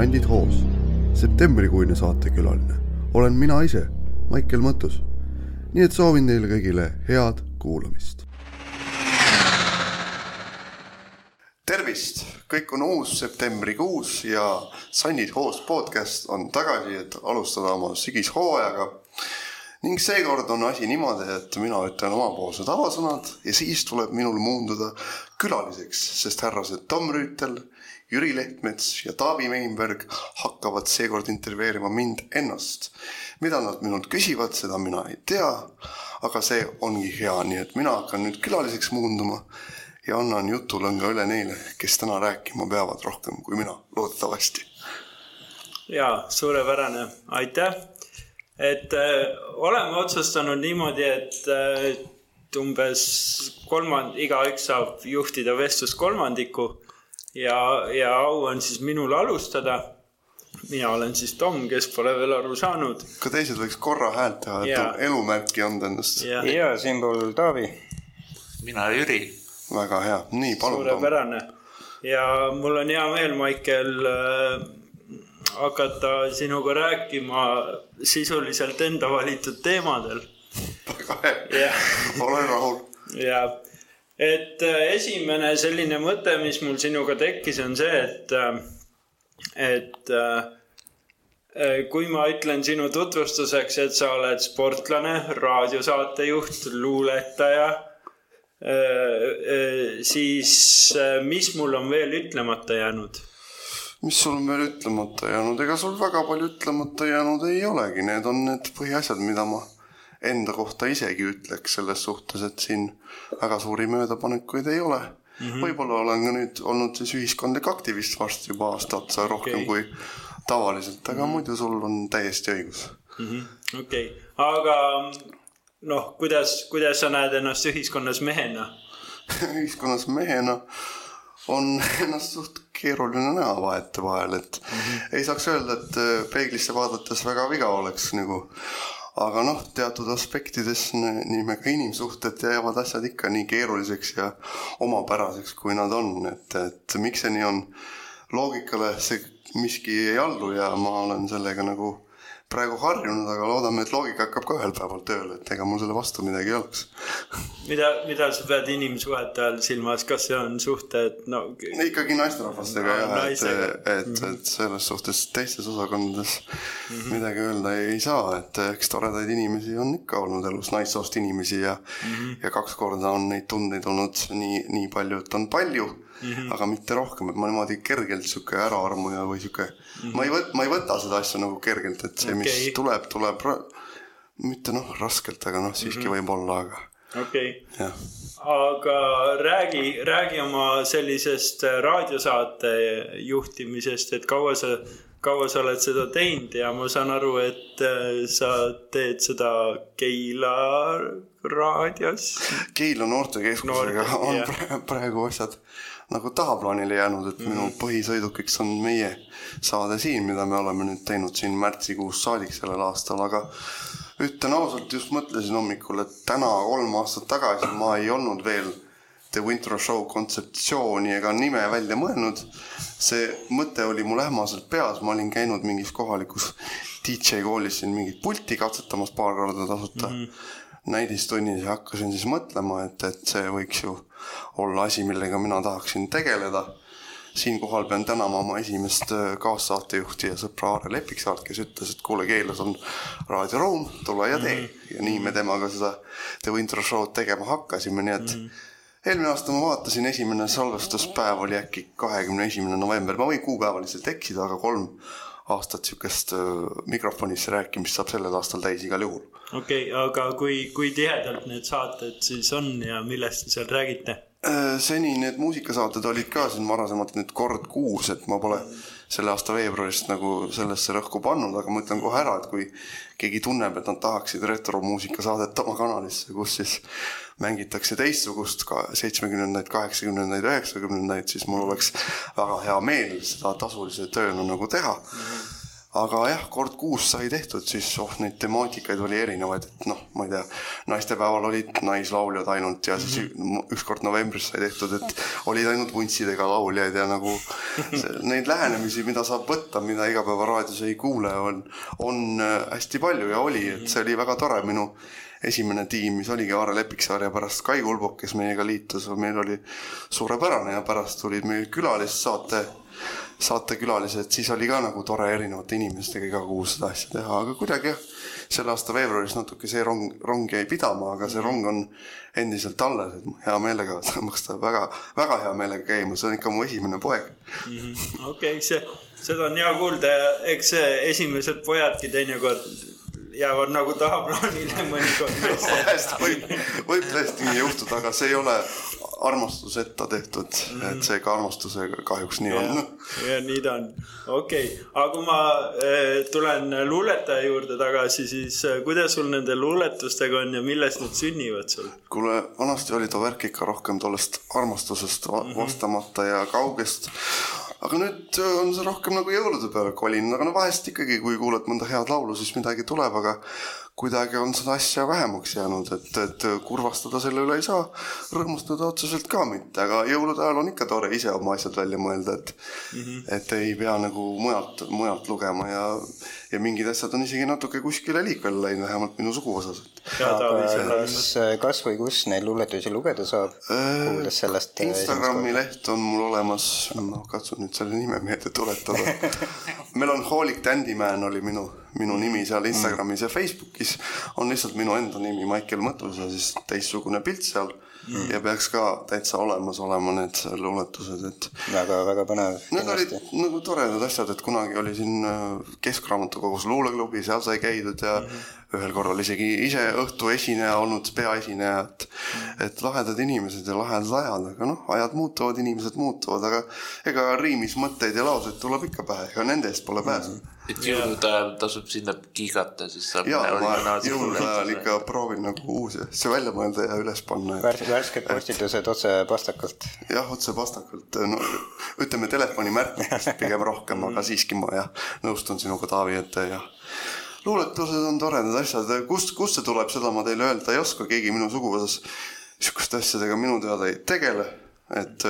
Sandid hoos. septembrikuine saatekülaline olen mina ise, Maicel Mõttus. nii et soovin teile kõigile head kuulamist. tervist, kõik on uus septembrikuus ja Sandid hoos podcast on tagasi, et alustada oma sügishooajaga ning seekord on asi niimoodi, et mina ütlen omapoolsed avasõnad ja siis tuleb minul muunduda külaliseks, sest härrased Tom Rüütel, Jüri Lehtmets ja Taavi Meinberg hakkavad seekord intervjueerima mind ennast. mida nad minult küsivad, seda mina ei tea, aga see ongi hea, nii et mina hakkan nüüd külaliseks muunduma ja annan jutulõnga üle neile, kes täna rääkima peavad rohkem kui mina, loodetavasti. ja suurepärane, aitäh et äh, oleme otsustanud niimoodi, et äh, umbes kolmand-, igaüks saab juhtida vestlust kolmandiku ja, ja au on siis minul alustada. mina olen siis Tom, kes pole veel aru saanud. ka teised võiks korra häält teha, et ja. elumärki anda ennast. ja, ja siinpool Taavi. mina Jüri. väga hea, nii palun. suurepärane ja mul on hea meel, Maicel äh, hakata sinuga rääkima sisuliselt enda valitud teemadel. väga hea, olen rahul. jah, et äh, esimene selline mõte, mis mul sinuga tekkis, on see, et, äh, et äh, kui ma ütlen sinu tutvustuseks, et sa oled sportlane, raadiosaatejuht, luuletaja, siis mis mul on veel ütlemata jäänud? Mis sul on veel ütlemata jäänud, ega sul väga palju ütlemata jäänud ei olegi, need on need põhiasjad, mida ma enda kohta isegi ütleks selles suhtes, et siin väga suuri möödapanekuid ei ole mm -hmm.. võib-olla olen ka nüüd olnud siis ühiskondlik aktivist varsti juba aasta otsa rohkem okay. kui tavaliselt, aga mm -hmm. muidu sul on täiesti õigus -hmm.. okei aga noh, kuidas, kuidas sa näed ennast ühiskonnas mehena ühiskonnas mehena on ennast suht keeruline näha vahetevahel, et mm -hmm. ei saaks öelda, et äh, peeglisse vaadates väga viga oleks nagu. Aga noh, teatud aspektides nii me ka inimsuhted jäävad asjad ikka nii keeruliseks ja omapäraseks, kui nad on, et, et miks see nii on. loogikale see miski ei allu ja ma olen sellega nagu praegu harjunud, aga loodame, et loogika hakkab ka ühel päeval tööle, et ega mul selle vastu midagi ei oleks mida, mida sa pead inimsuhete all silmas, kas see on suhted, no? ikkagi naisterahvastega no, jah, et, et mm, -hmm. et selles suhtes teistes osakondades mm -hmm. midagi öelda ei, ei saa, et eks toredaid inimesi on ikka olnud elus, naissoost inimesi ja mm, -hmm. ja kaks korda on neid tundeid olnud nii, nii palju, et on palju mm, -hmm. aga mitte rohkem, et ma niimoodi kergelt sihuke äraarmuja või sihuke mm, -hmm. ma ei võta, ma ei võta seda asja nagu kergelt, et see, mis okay. tuleb, tuleb mitte noh, raskelt, aga noh, siiski mm -hmm. võib olla, aga okei okay., aga räägi, räägi oma sellisest raadiosaate juhtimisest, et kaua sa, kaua sa oled seda teinud ja ma saan aru, et äh, sa teed seda Keila raadios. Keila noortekeskusega Noorte, on yeah. praegu asjad nagu tahaplaanile jäänud, et mm minu mhm. põhisõidukiks on meie saade siin, mida me oleme nüüd teinud siin märtsikuust saadik sellel aastal, aga ütlen ausalt, just mõtlesin hommikul, et täna kolm aastat tagasi ma ei olnud veel The Winter Show kontseptsiooni ega nime välja mõelnud. see mõte oli mul ähmaselt peas, ma olin käinud mingis kohalikus DJ koolis siin mingit pulti katsetamas paar korda tasuta mm -hmm. näidistunnis ja hakkasin siis mõtlema, et, et see võiks ju olla asi, millega mina tahaksin tegeleda siinkohal pean tänama oma esimest äh, kaassaatejuhti ja sõpra Aare Lepiksaart, kes ütles, et kuule, Keelas on raadioruum, tule ja tee mm. -hmm. ja nii me temaga seda The Winter Show'd tegema hakkasime, nii et mm -hmm eelmine aasta ma vaatasin, esimene salvestuspäev oli äkki kahekümne esimene november, ma võin kuupäevaliselt eksida, aga kolm aastat sihukest mikrofonisse rääkimist saab sellel aastal täis igal juhul. okei okay,, aga kui, kui tihedalt need saated siis on ja millest te seal räägite? Seni need muusikasaated olid ka siin varasemalt nüüd kord kuus, et ma pole selle aasta veebruarist nagu sellesse rõhku pannud, aga ma ütlen kohe ära, et kui keegi tunneb, et nad tahaksid retromuusikasaadet oma kanalisse, kus siis mängitakse teistsugust ka seitsmekümnendaid, kaheksakümnendaid, üheksakümnendaid, siis mul oleks väga hea meel seda tasulise tööna nagu teha. Aga jah, kord kuus sai tehtud, siis oh, neid temaatikaid oli erinevaid, et noh, ma ei tea, naistepäeval olid naislauljad ainult ja siis mm -hmm. ükskord novembris sai tehtud, et olid ainult vuntsidega lauljaid ja nagu see, neid lähenemisi, mida saab võtta, mida igapäevaraadios ei kuule, on, on äh, hästi palju ja oli, et see oli väga tore, minu esimene tiim, mis oligi Aare Lepiksaar ja pärast Kai Kulbok, kes meiega liitus, meil oli suurepärane ja pärast tulid meil külalissaate saatekülalised, siis oli ka nagu tore erinevate inimestega iga kuu seda asja teha, aga kuidagi jah, selle aasta veebruaris natuke see rong, rong jäi pidama, aga see rong on endiselt alles, et hea meelega tõmbaks ta väga, väga hea meelega käima, see on ikka mu esimene poeg. -hmm.. okei see, seda on hea kuulda ja eks esimesed pojadki teinekord jäävad nagu tahaplaanile mõnikord vahest võib, võib tõesti nii juhtuda, aga see ei ole armastuseta tehtud mm, -hmm. et see ka armastusega kahjuks nii ja, on. ja nii ta on, okei okay., aga kui ma äh, tulen luuletaja juurde tagasi, siis äh, kuidas sul nende luuletustega on ja millest need sünnivad sul? kuule, vanasti oli too värk ikka rohkem tollest armastusest va mm -hmm. vastamata ja kaugest aga nüüd on see rohkem nagu jõulude peale kolinud, aga no vahest ikkagi, kui kuulad mõnda head laulu, siis midagi tuleb, aga kuidagi on seda asja vähemaks jäänud, et, et kurvastada selle üle ei saa, rõõmustada otseselt ka mitte, aga jõulude ajal on ikka tore ise oma asjad välja mõelda, et mm -hmm. et ei pea nagu mujalt, mujalt lugema ja ja mingid asjad on isegi natuke kuskile liikvele läinud, vähemalt minu suguvõsas. kas, kas või kus neid luuletusi lugeda saab äh,? kuuldes sellest. Instagrami leht on mul olemas, noh katsun nüüd selle nime meelde tuletada meil on Hoolik Tandyman oli minu, minu nimi seal Instagramis mm. ja Facebookis on lihtsalt minu enda nimi, Maicel Mõttus ja siis teistsugune pilt seal mm. ja peaks ka täitsa olemas olema need luuletused, et. väga, väga põnev. Need olid nagu toredad asjad, et kunagi oli siin äh, Keskraamatukogus luuleklubi, seal sai käidud ja mm -hmm ühel korral isegi ise õhtu esineja olnud, peaesineja, et et lahedad inimesed ja lahedad ajad, aga noh, ajad muutuvad, inimesed muutuvad, aga ega riimis mõtteid ja lauseid tuleb ikka pähe, ega nende eest pole pääsu mm et jõulude ajal tasub sinna kiigata, siis saab. ja, ma jõulude ajal ikka proovin nagu uusi asju välja mõelda ja üles panna. värsked postitused otse pastakult. jah, otse pastakult, no ütleme telefonimärkidest pigem rohkem, aga siiski ma jah, nõustun sinuga, Taavi, et jah luuletused on toredad asjad, kust, kust see tuleb, seda ma teile öelda ei oska, keegi minu suguvõsas sihukeste asjadega minu teada ei tegele. et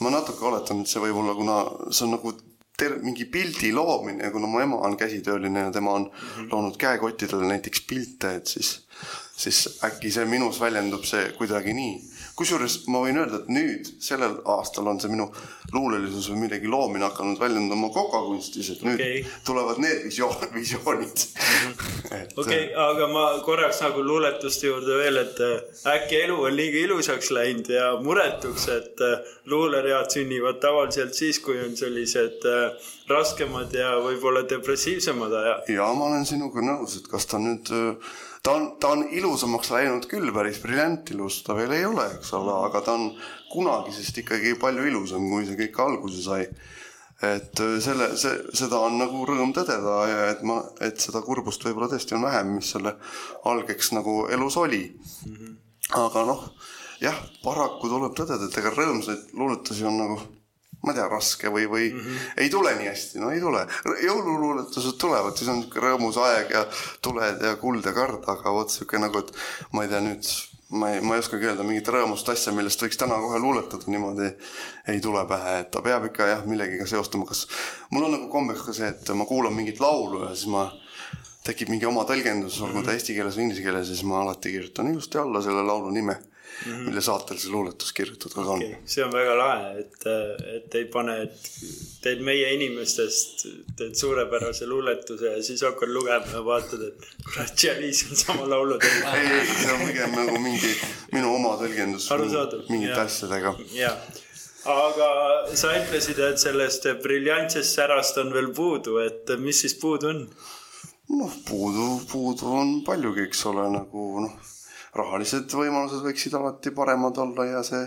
ma natuke oletan, et see võib olla, kuna see on nagu ter-, mingi pildi loomine ja kuna mu ema on käsitööline ja tema on mm -hmm. loonud käekottidele näiteks pilte, et siis, siis äkki see minus väljendub see kuidagi nii kusjuures ma võin öelda, et nüüd sellel aastal on see minu luulelisus või millegi loomine hakanud väljenduma kokakunstis, et nüüd okay. tulevad need visioon, visioonid okei okay,, aga ma korraks nagu luuletuste juurde veel, et äh, äkki elu on liiga ilusaks läinud ja muretuks, et äh, luuleread sünnivad tavaliselt siis, kui on sellised äh, raskemad ja võib-olla depressiivsemad ajad. ja ma olen sinuga nõus, et kas ta nüüd ta on, ta on ilusamaks läinud küll, päris briljantilus ta veel ei ole, eks ole, aga ta on kunagisest ikkagi palju ilusam, kui see kõik alguse sai. et äh, selle, see, seda on nagu rõõm tõdeda ja et ma, et seda kurbust võib-olla tõesti on vähem, mis selle algeks nagu elus oli mm. -hmm. aga noh, jah, paraku tuleb tõdeda, et ega rõõmsaid luuletusi on nagu ma ei tea, raske või, või mm -hmm. ei tule nii hästi, no ei tule. jõululuuletused tulevad, siis on niisugune rõõmus aeg ja tuled ja kuld ja kard, aga vot sihuke nagu, et ma ei tea nüüd, ma ei, ma ei oskagi öelda mingit rõõmust asja, millest võiks täna kohe luuletada, niimoodi ei tule pähe, et ta peab ikka jah, millegagi seostuma, kas mul on nagu kombeks ka see, et ma kuulan mingit laulu ja siis ma tekib mingi oma tõlgendus, olgu ta mhm. eesti keeles või inglise keeles, siis ma alati kirjutan ilusti alla selle laulu nime mm, -hmm. mille saatel see luuletus kirjutatud okay. on. see on väga lahe, et, et ei pane, et teed meie inimestest, teed suurepärase luuletuse ja siis hakkad lugema ja vaatad, et kurat, Jalis on sama laulu teinud. ei, ei, see on pigem nagu mingi minu oma tõlgendus mingite asjadega. jah aga sa ütlesid, et sellest briljantsest särast on veel puudu, et mis siis puudu on? noh, puudu, puudu on paljugi, eks ole, nagu noh rahalised võimalused võiksid alati paremad olla ja see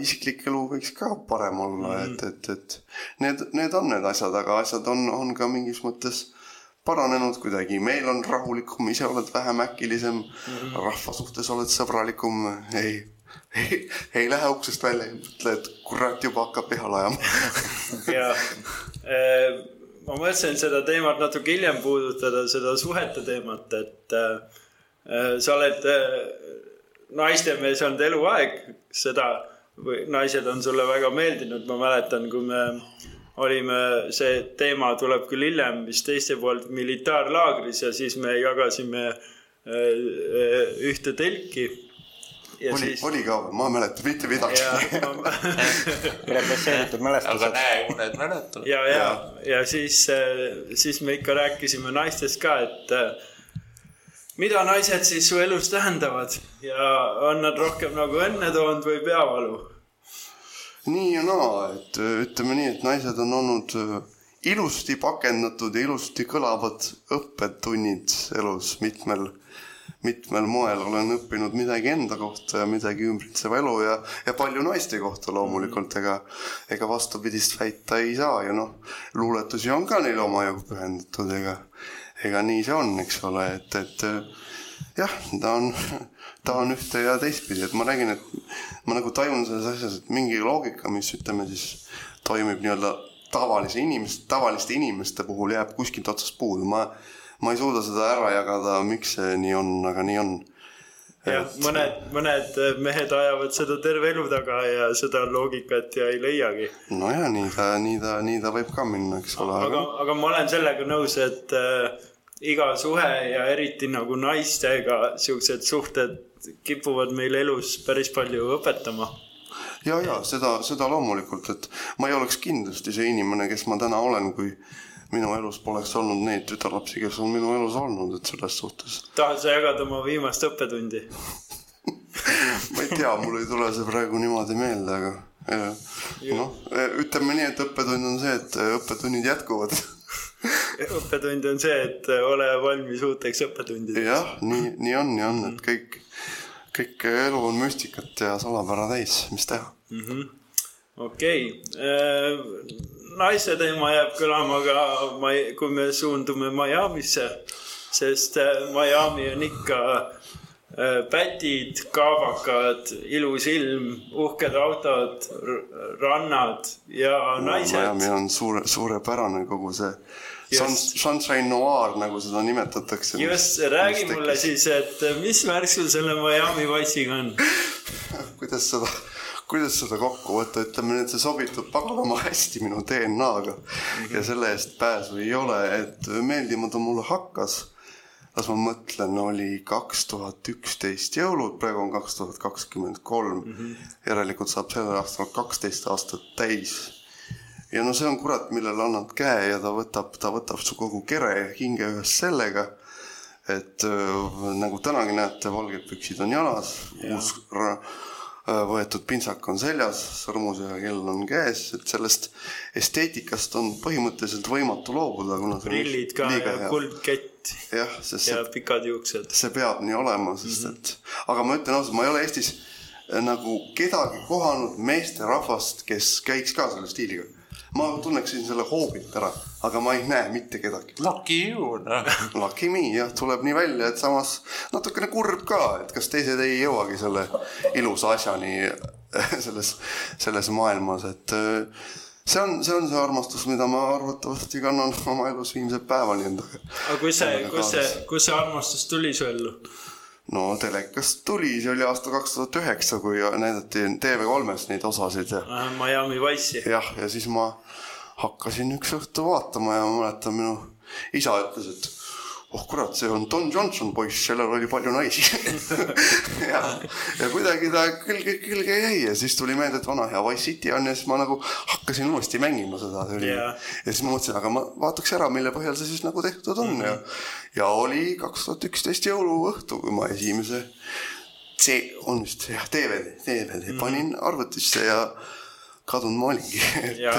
isiklik elu võiks ka parem olla mm., et, et, et need, need on need asjad, aga asjad on, on ka mingis mõttes paranenud kuidagi, meil on rahulikum, ise oled vähem äkilisem mm, rahva suhtes oled sõbralikum, ei, ei, ei lähe uksest välja ja mõtle, et kurat juba hakkab pihale ajama. Ja äh, ma mõtlesin seda teemat natuke hiljem puudutada, seda suhete teemat, et äh, sa oled äh, naistemees olnud eluaeg, seda või naised on sulle väga meeldinud, ma mäletan, kui me olime, see teema tuleb küll hiljem vist teiste poolt militaarlaagris ja siis me jagasime äh, ühte telki oli siis..., oli ka, ma ei mäleta mitte midagi. represseeritud mälestused. aga näe, mõned mäletavad. ja, ja, ja, ja siis, siis me ikka rääkisime naistest ka, et mida naised siis su elus tähendavad? Ja on nad rohkem nagu õnne toonud või peavalu? nii ja naa, et ütleme nii, et naised on olnud ilusti pakendatud ja ilusti kõlavad õppetunnid elus mitmel mitmel moel. Olen õppinud midagi enda kohta ja midagi ümbritseva elu ja, ja palju naiste kohta loomulikult, ega, ega vastupidist väita ei saa. Ja noh, luuletusi on ka neile omajagu pühendatud, ega, ega nii see on, eks ole, et, et jah, ta on, ta on ühte ja teistpidi, et ma räägin, et ma nagu tajun selles asjas, et mingi loogika, mis ütleme siis toimib nii-öelda tavalise inimeste, tavaliste inimeste puhul jääb kuskilt otsast puudu, ma ma ei suuda seda ära jagada, miks see nii on, aga nii on. jah, mõned, mõned mehed ajavad seda terve elu taga ja seda loogikat ja ei leiagi. nojah, nii ta, nii ta, nii ta võib ka minna, eks ole. aga, aga ma olen sellega nõus, et äh, iga suhe ja eriti nagu naistega siuksed suhted kipuvad meil elus päris palju õpetama. Ja, ja seda, seda loomulikult, et ma ei oleks kindlasti see inimene, kes ma täna olen, kui minu elus poleks olnud neid tütarlapsi, kes on minu elus olnud, et selles suhtes. tahad sa jagada oma viimast õppetundi? Ma ei tea, mul ei tule see praegu niimoodi meelde, aga noh, ütleme nii, et õppetund on see, et õppetunnid jätkuvad õppetund on see, et ole valmis uuteks õppetundideks. jah, nii, nii on, nii on, et kõik, kõik elu on müstikat ja salapära täis, mis teha mm -hmm.. okei okay., naiste teema jääb kõlama ka, kui me suundume Miami'sse, sest äh, Miami on ikka äh, pätid, kaabakad, ilus ilm, uhked autod, rannad ja naised. Miami on suure, suurepärane kogu see Just. Sunshine Noir, nagu seda nimetatakse. just, räägi mulle siis, et mis värk sul selle Miami passiga on kuidas seda kuidas seda kokku võtta, ütleme et see sobitub paganama hästi minu DNA-ga mm -hmm. ja selle eest pääsu ei ole, et meeldima ta mulle hakkas. las ma mõtlen, oli kaks tuhat üksteist jõulud, praegu on kaks tuhat kakskümmend kolm. Mhm. järelikult saab sellel aastal kaksteist aastat täis ja no see on kurat, millele annad käe ja ta võtab, ta võtab su kogu kere ja hinge ühes sellega. et äh, nagu tänagi näete, valged püksid on jalas ja., uus Äh, võetud pintsak on seljas, sõrmusega kell on käes, et sellest esteetikast on põhimõtteliselt võimatu loobuda, kuna prillid ka ja hea. kuldkett. jah, sest ja see, pikad juuksed. see peab nii olema, sest mm -hmm. et aga ma ütlen ausalt, ma ei ole Eestis äh, nagu kedagi kohanud meesterahvast, kes käiks ka selle stiiliga ma tunneksin selle hoobilt ära, aga ma ei näe mitte kedagi. Lucky you, noh. Lucky me, jah, tuleb nii välja, et samas natukene kurb ka, et kas teised ei jõuagi selle ilusa asjani selles, selles maailmas, et äh, see on, see on see armastus, mida ma arvatavasti kannan oma elus viimse päevani endaga. aga kus see, kus see, kus see armastus tuli su ellu? no telekast tuli, see oli aasta kaks tuhat üheksa, kui näidati TV3-s neid osasid ja. Miami Wice'i. jah, ja siis ma hakkasin üks õhtu vaatama ja ma mäletan, minu isa ütles, et oh kurat, see on Don Johnson poiss, sellel oli palju naisi ja, ja kuidagi ta külge, külge jäi ja siis tuli meelde, et vana hea Wise City on ja siis ma nagu hakkasin uuesti mängima seda. Yeah. ja siis ma mõtlesin, aga ma vaataks ära, mille põhjal see siis nagu tehtud on mm -hmm. ja, ja oli kaks tuhat üksteist jõuluõhtu, kui ma esimese see on vist jah, DVD, DVD mm -hmm. panin arvutisse ja kadunud ma olingi ja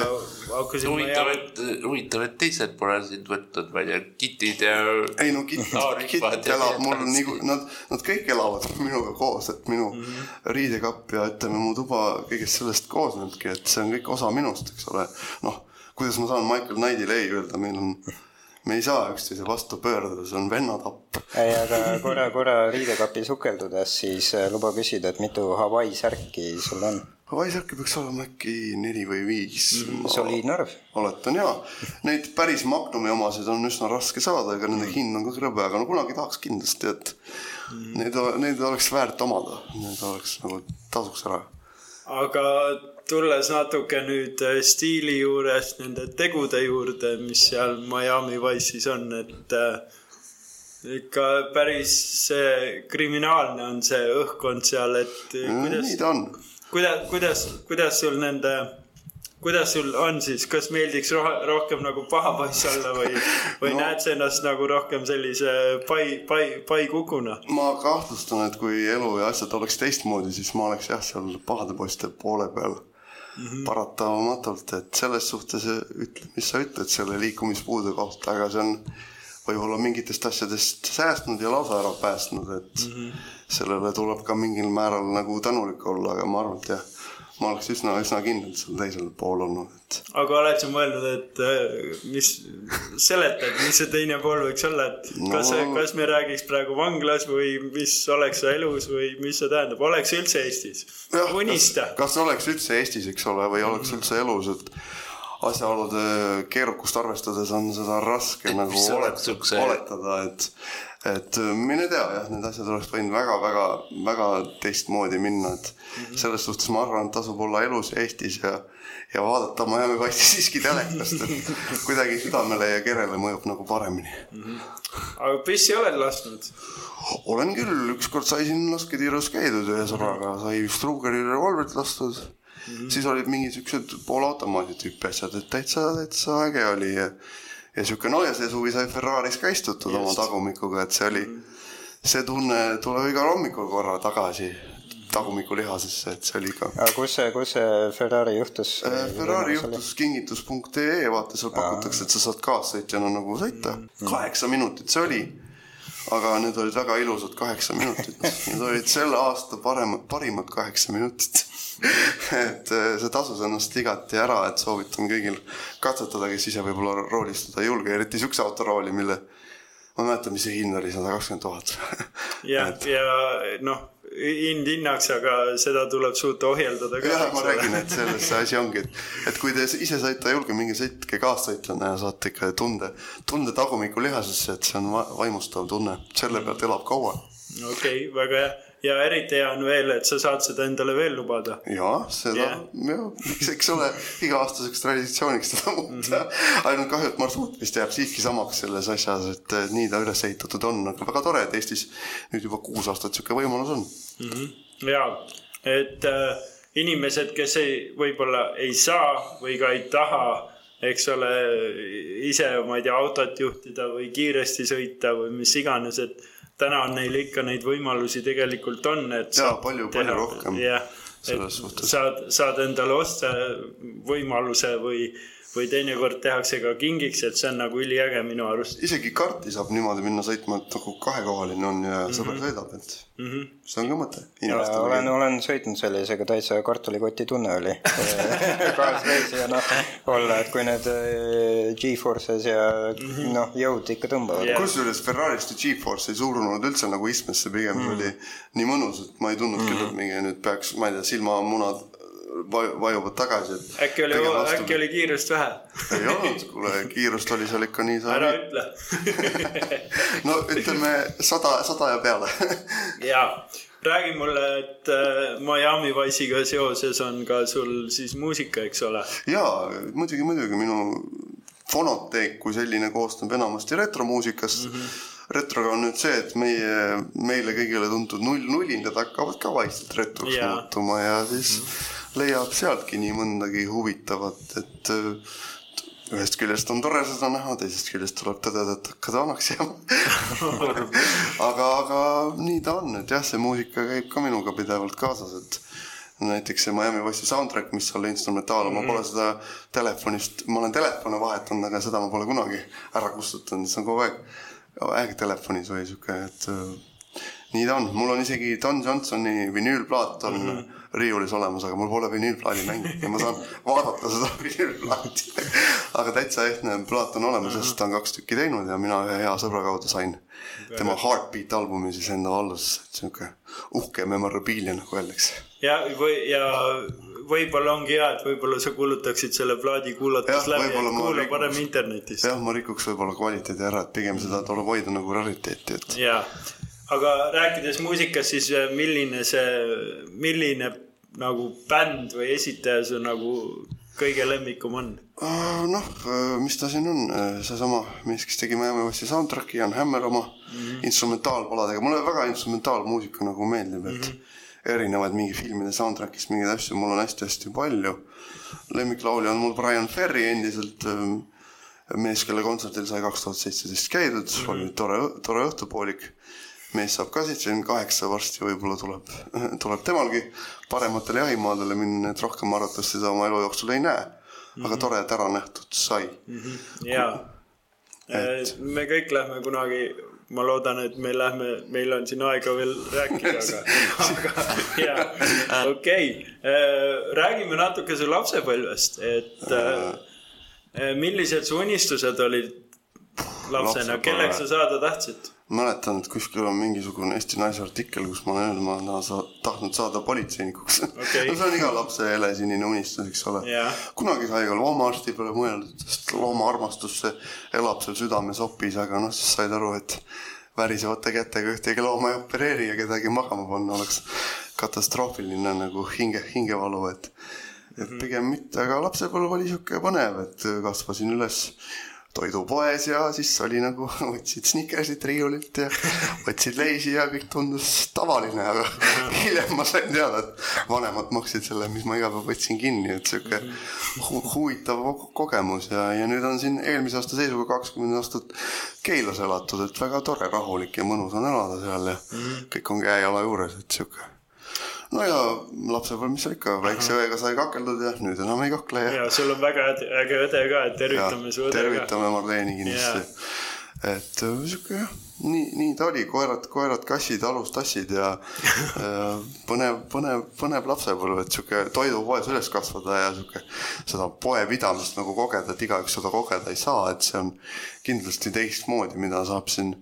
hakkasin. huvitav, et, huvitav, et teised pole sind võtnud, ma ei tea, kitid ja. ei no kitt, kitt elab mul nii, nad, nad kõik elavad minuga koos, et minu mm -hmm. riidekapp ja ütleme, mu tuba kõigest sellest koosnebki, et see on kõik osa minust, eks ole. noh, kuidas ma saan Michael Knightile ei öelda, meil on me ei saa üksteise vastu pöörduda, see on vennatapp. ei, aga korra, korra riidekappi sukeldudes, siis äh, luba küsida, et mitu Hawaii särki sul on? Wiserki peaks olema äkki neli või viis mm,. soliidne arv. oletan jaa, neid päris Magnumi omasid on üsna raske saada, ega nende hind on ka krõbe, aga no kunagi tahaks kindlasti, et mm. neid, neid oleks väärt omada, need oleks nagu tasuks ära. aga tulles natuke nüüd äh, stiili juurest nende tegude juurde, mis seal Miami Wice'is on, et äh, ikka päris kriminaalne on see õhkkond seal, et kuidas. nii ta on kuidas, kuidas, kuidas sul nende, kuidas sul on siis, kas meeldiks roh rohkem nagu paha poiss olla või, või no, näed sa ennast nagu rohkem sellise pai, pai, paikukuna? ma kahtlustan, et kui elu ja asjad oleks teistmoodi, siis ma oleks jah, seal pahade poiste poole peal mm -hmm. paratamatult, et selles suhtes ütle, mis sa ütled selle liikumispuude kohta, aga see on võib-olla mingitest asjadest säästnud ja lausa ära päästnud, et mm -hmm. Sellele tuleb ka mingil määral nagu tänulik olla, aga ma arvan, et jah, ma oleks üsna, üsna kindlalt seal teisel pool olnud, et. aga oled sa mõelnud, et äh, mis, seletad, mis see teine pool võiks olla, et kas no,, kas me räägiks praegu vanglas või mis oleks sa elus või mis see tähendab, oleks üldse Eestis? unista. kas oleks üldse Eestis, eks ole, või oleks üldse elus, et asjaolude keerukust arvestades on seda raske nagu olet, oletada, et, et mine tea, jah, need asjad oleks võinud väga-väga-väga teistmoodi minna, et mm -hmm. selles suhtes ma arvan, et tasub olla elus Eestis ja ja vaadata Miami Wice'i siiski telekast, et kuidagi südamele ja kerele mõjub nagu paremini mm. -hmm. aga pissi oled lasknud? olen küll, ükskord sai siin lasketiirus käidud ühe sõbraga, sai Strugeri revolvrit lastud mm. -hmm. siis olid mingid siuksed poolautomaadi tüüpi asjad, et täitsa, täitsa äge oli ja, ja siuke, no ja see suvi sai Ferraris ka istutud Just. oma tagumikuga, et see oli mm, see tunne tuleb igal hommikul korra tagasi tagumikuulihasesse, et see oli ikka. aga kus see, kus see Ferrari juhtus äh,? Ferrari juhtus kingitus.ee, vaata seal pakutakse, et sa saad kaassõitjana nagu sõita mm. kaheksa minutit see oli. Aga need olid väga ilusad kaheksa minutit, need olid selle aasta paremad, parimad kaheksa minutit. Et äh, see tasus ennast igati ära, et soovitan kõigil katsetada, kes ise võib-olla roolistada ei julge, eriti siukse autorooli, mille ma ei mäleta, mis see hind oli, sada kakskümmend tuhat. ja et..., ja noh, hind hinnaks, aga seda tuleb suuta ohjeldada ka. jah, ma räägin, et selles see asi ongi, et, et kui te ise sõita ei julge, minge sõitke kaassõitlane ja saate ikka tunde, tunde tagumiku lihasesse, et see on vaimustav tunne, selle pealt elab kaua. okei okay,, väga hea ja eriti hea on veel, et sa saad seda endale veel lubada. ja seda yeah., ja miks, eks ole, iga-aastaseks traditsiooniks seda muuta mm. -hmm. ainult kahju, et marsruut vist jääb siiski samaks selles asjas, et nii ta üles ehitatud on, aga väga tore, et Eestis nüüd juba kuus aastat sihuke võimalus on mm. -hmm. ja, et äh, inimesed, kes ei, võib-olla ei saa või ka ei taha eks ole, ise, ma ei tea, autot juhtida või kiiresti sõita või mis iganes, et täna on neil ikka neid võimalusi tegelikult on, et. jaa, palju, palju rohkem. jah, et saad, saad endale osta võimaluse või või teinekord tehakse ka kingiks, et see on nagu üliäge minu arust. isegi karti saab niimoodi minna sõitma, et nagu kahekohaline on ja mm -hmm. sõber sõidab, et mm -hmm. see on ka mõte. olen, olen sõitnud sellisega täitsa kartulikoti tunne oli kaasreisija noh, olla, et kui need äh, G-Forces ja mm -hmm. noh, jõud ikka tõmbavad yeah.. kusjuures Ferrarist ja G-Force ei surunud üldse nagu istmesse, pigem mm -hmm. oli nii mõnus, et ma ei tundnud mm -hmm. et mingi nüüd peaks, ma ei tea, silmamunad vajuvad tagasi, et. äkki oli, äkki oli kiirust vähe? ei olnud, kuule, kiirust oli seal ikka nii. ära ütle no ütleme sada, sada ja peale ja, räägi mulle, et äh, Miami Wice'iga seoses on ka sul siis muusika, eks ole? ja, muidugi, muidugi minu fonoteek kui selline koosneb enamasti retromuusikast mm. -hmm retroga on nüüd see, et meie, meile kõigile tuntud null, nullindad hakkavad ka vaikselt retroks yeah. muutuma ja siis mm -hmm leiab sealtki nii mõndagi huvitavat, et ühest küljest on tore seda näha, teisest küljest tuleb tõdeda, et hakka vanaks jääma aga, aga nii ta on, et jah, see muusika käib ka minuga pidevalt kaasas, et näiteks see Miami Wice'i soundtrack, mis oli instrumentaal mm, -hmm. ma pole seda telefonist, ma olen telefone vahetanud, aga seda ma pole kunagi ära kustutanud, see on kogu aeg, aeg telefonis või sihuke, et nii ta on, mul on isegi Don Johnsoni vinüülplaat on mm -hmm riiulis olemas, aga mul pole vinüülplaadi mängu ja ma saan vaadata seda vinüülplaati. Aga täitsa ehtne plaat on olemas, sest ta on kaks tükki teinud ja mina ühe hea sõbra kaudu sain tema Heartbeat albumi siis enda valdusse, et sihuke uhke memorabilia nagu öeldakse. ja, või ja võib-olla ongi hea, et võib-olla sa kuulutaksid selle plaadi kuulates läbi, et kuula rikuks- parem internetist. jah, ma rikuks võib-olla kvaliteedi ära, et pigem seda tuleb hoida nagu rariteeti, et jaa, aga rääkides muusikast, siis äh, milline see, milline nagu bänd või esitaja su nagu kõige lemmikum on? Äh, noh, mis ta siin on, seesama mees, kes tegi Miami Vice'i soundtrack'i, Jan Hammer oma mm -hmm. instrumentaalpaladega, mulle väga instrumentaalmuusika nagu meeldib, et mm -hmm. erinevaid mingi filmide soundtrack'ist mingeid asju mul on hästi-hästi palju. lemmiklaulja on mul Brian Ferry endiselt, mees, kelle kontserdil sai kaks tuhat seitseteist käidud mm, -hmm. oli tore, tore õhtupoolik. Mees saab ka seitsekümmend kaheksa, varsti võib-olla tuleb, tuleb temalgi parematele jahimaadele minna, et rohkem arvatavasti ta oma elu jooksul ei näe. aga tore, et ära nähtud sai. jaa. me kõik lähme kunagi, ma loodan, et me lähme, meil on siin aega veel rääkida, aga, aga jaa, okei. räägime natuke su lapsepõlvest, et äh, millised su unistused olid lapsena, kelleks sa saada tahtsid? mäletan, et kuskil on mingisugune Eesti Naise artikkel, kus ma olen öelnud, ma olen sa tahtnud saada politseinikuks Okei. no see on iga lapse helesinine unistus, eks ole Jah.. kunagi sai ka loomaarsti peale mõeldud, sest loomaarmastus see elab seal südames opis, aga noh, siis said aru, et värisevate kätega ühtegi looma ei opereeri ja kedagi magama panna oleks katastroofiline nagu hinge, hingevalu, et et pigem mitte, aga lapsepõlv oli sihuke põnev, et kasvasin üles toidupoes ja siis oli nagu, võtsid snickersit riiulilt ja võtsid leisi ja kõik tundus tavaline, aga hiljem ma sain teada, et vanemad maksid selle, mis ma iga päev võtsin kinni, et sihuke hu huvitav ko- kogemus ja, ja nüüd on siin eelmise aasta seisuga kakskümmend aastat Keilas elatud, et väga tore, rahulik ja mõnus on elada seal ja kõik on käe-jala juures, et sihuke no ja lapsepõlv, mis seal ikka, väikse õega sai kakeldud ja nüüd enam ei kakle ja ja sul on väga äge õde ka, et tervitame su õde tervitame Marleeni kindlasti. et äh, sihuke jah, nii, nii ta oli, koerad, koerad, kassid, alustassid ja äh, põnev, põnev, põnev lapsepõlv, et sihuke toidupoes üles kasvada ja sihuke seda poepidamist nagu kogeda, et igaüks seda kogeda ei saa, et see on kindlasti teistmoodi, mida saab siin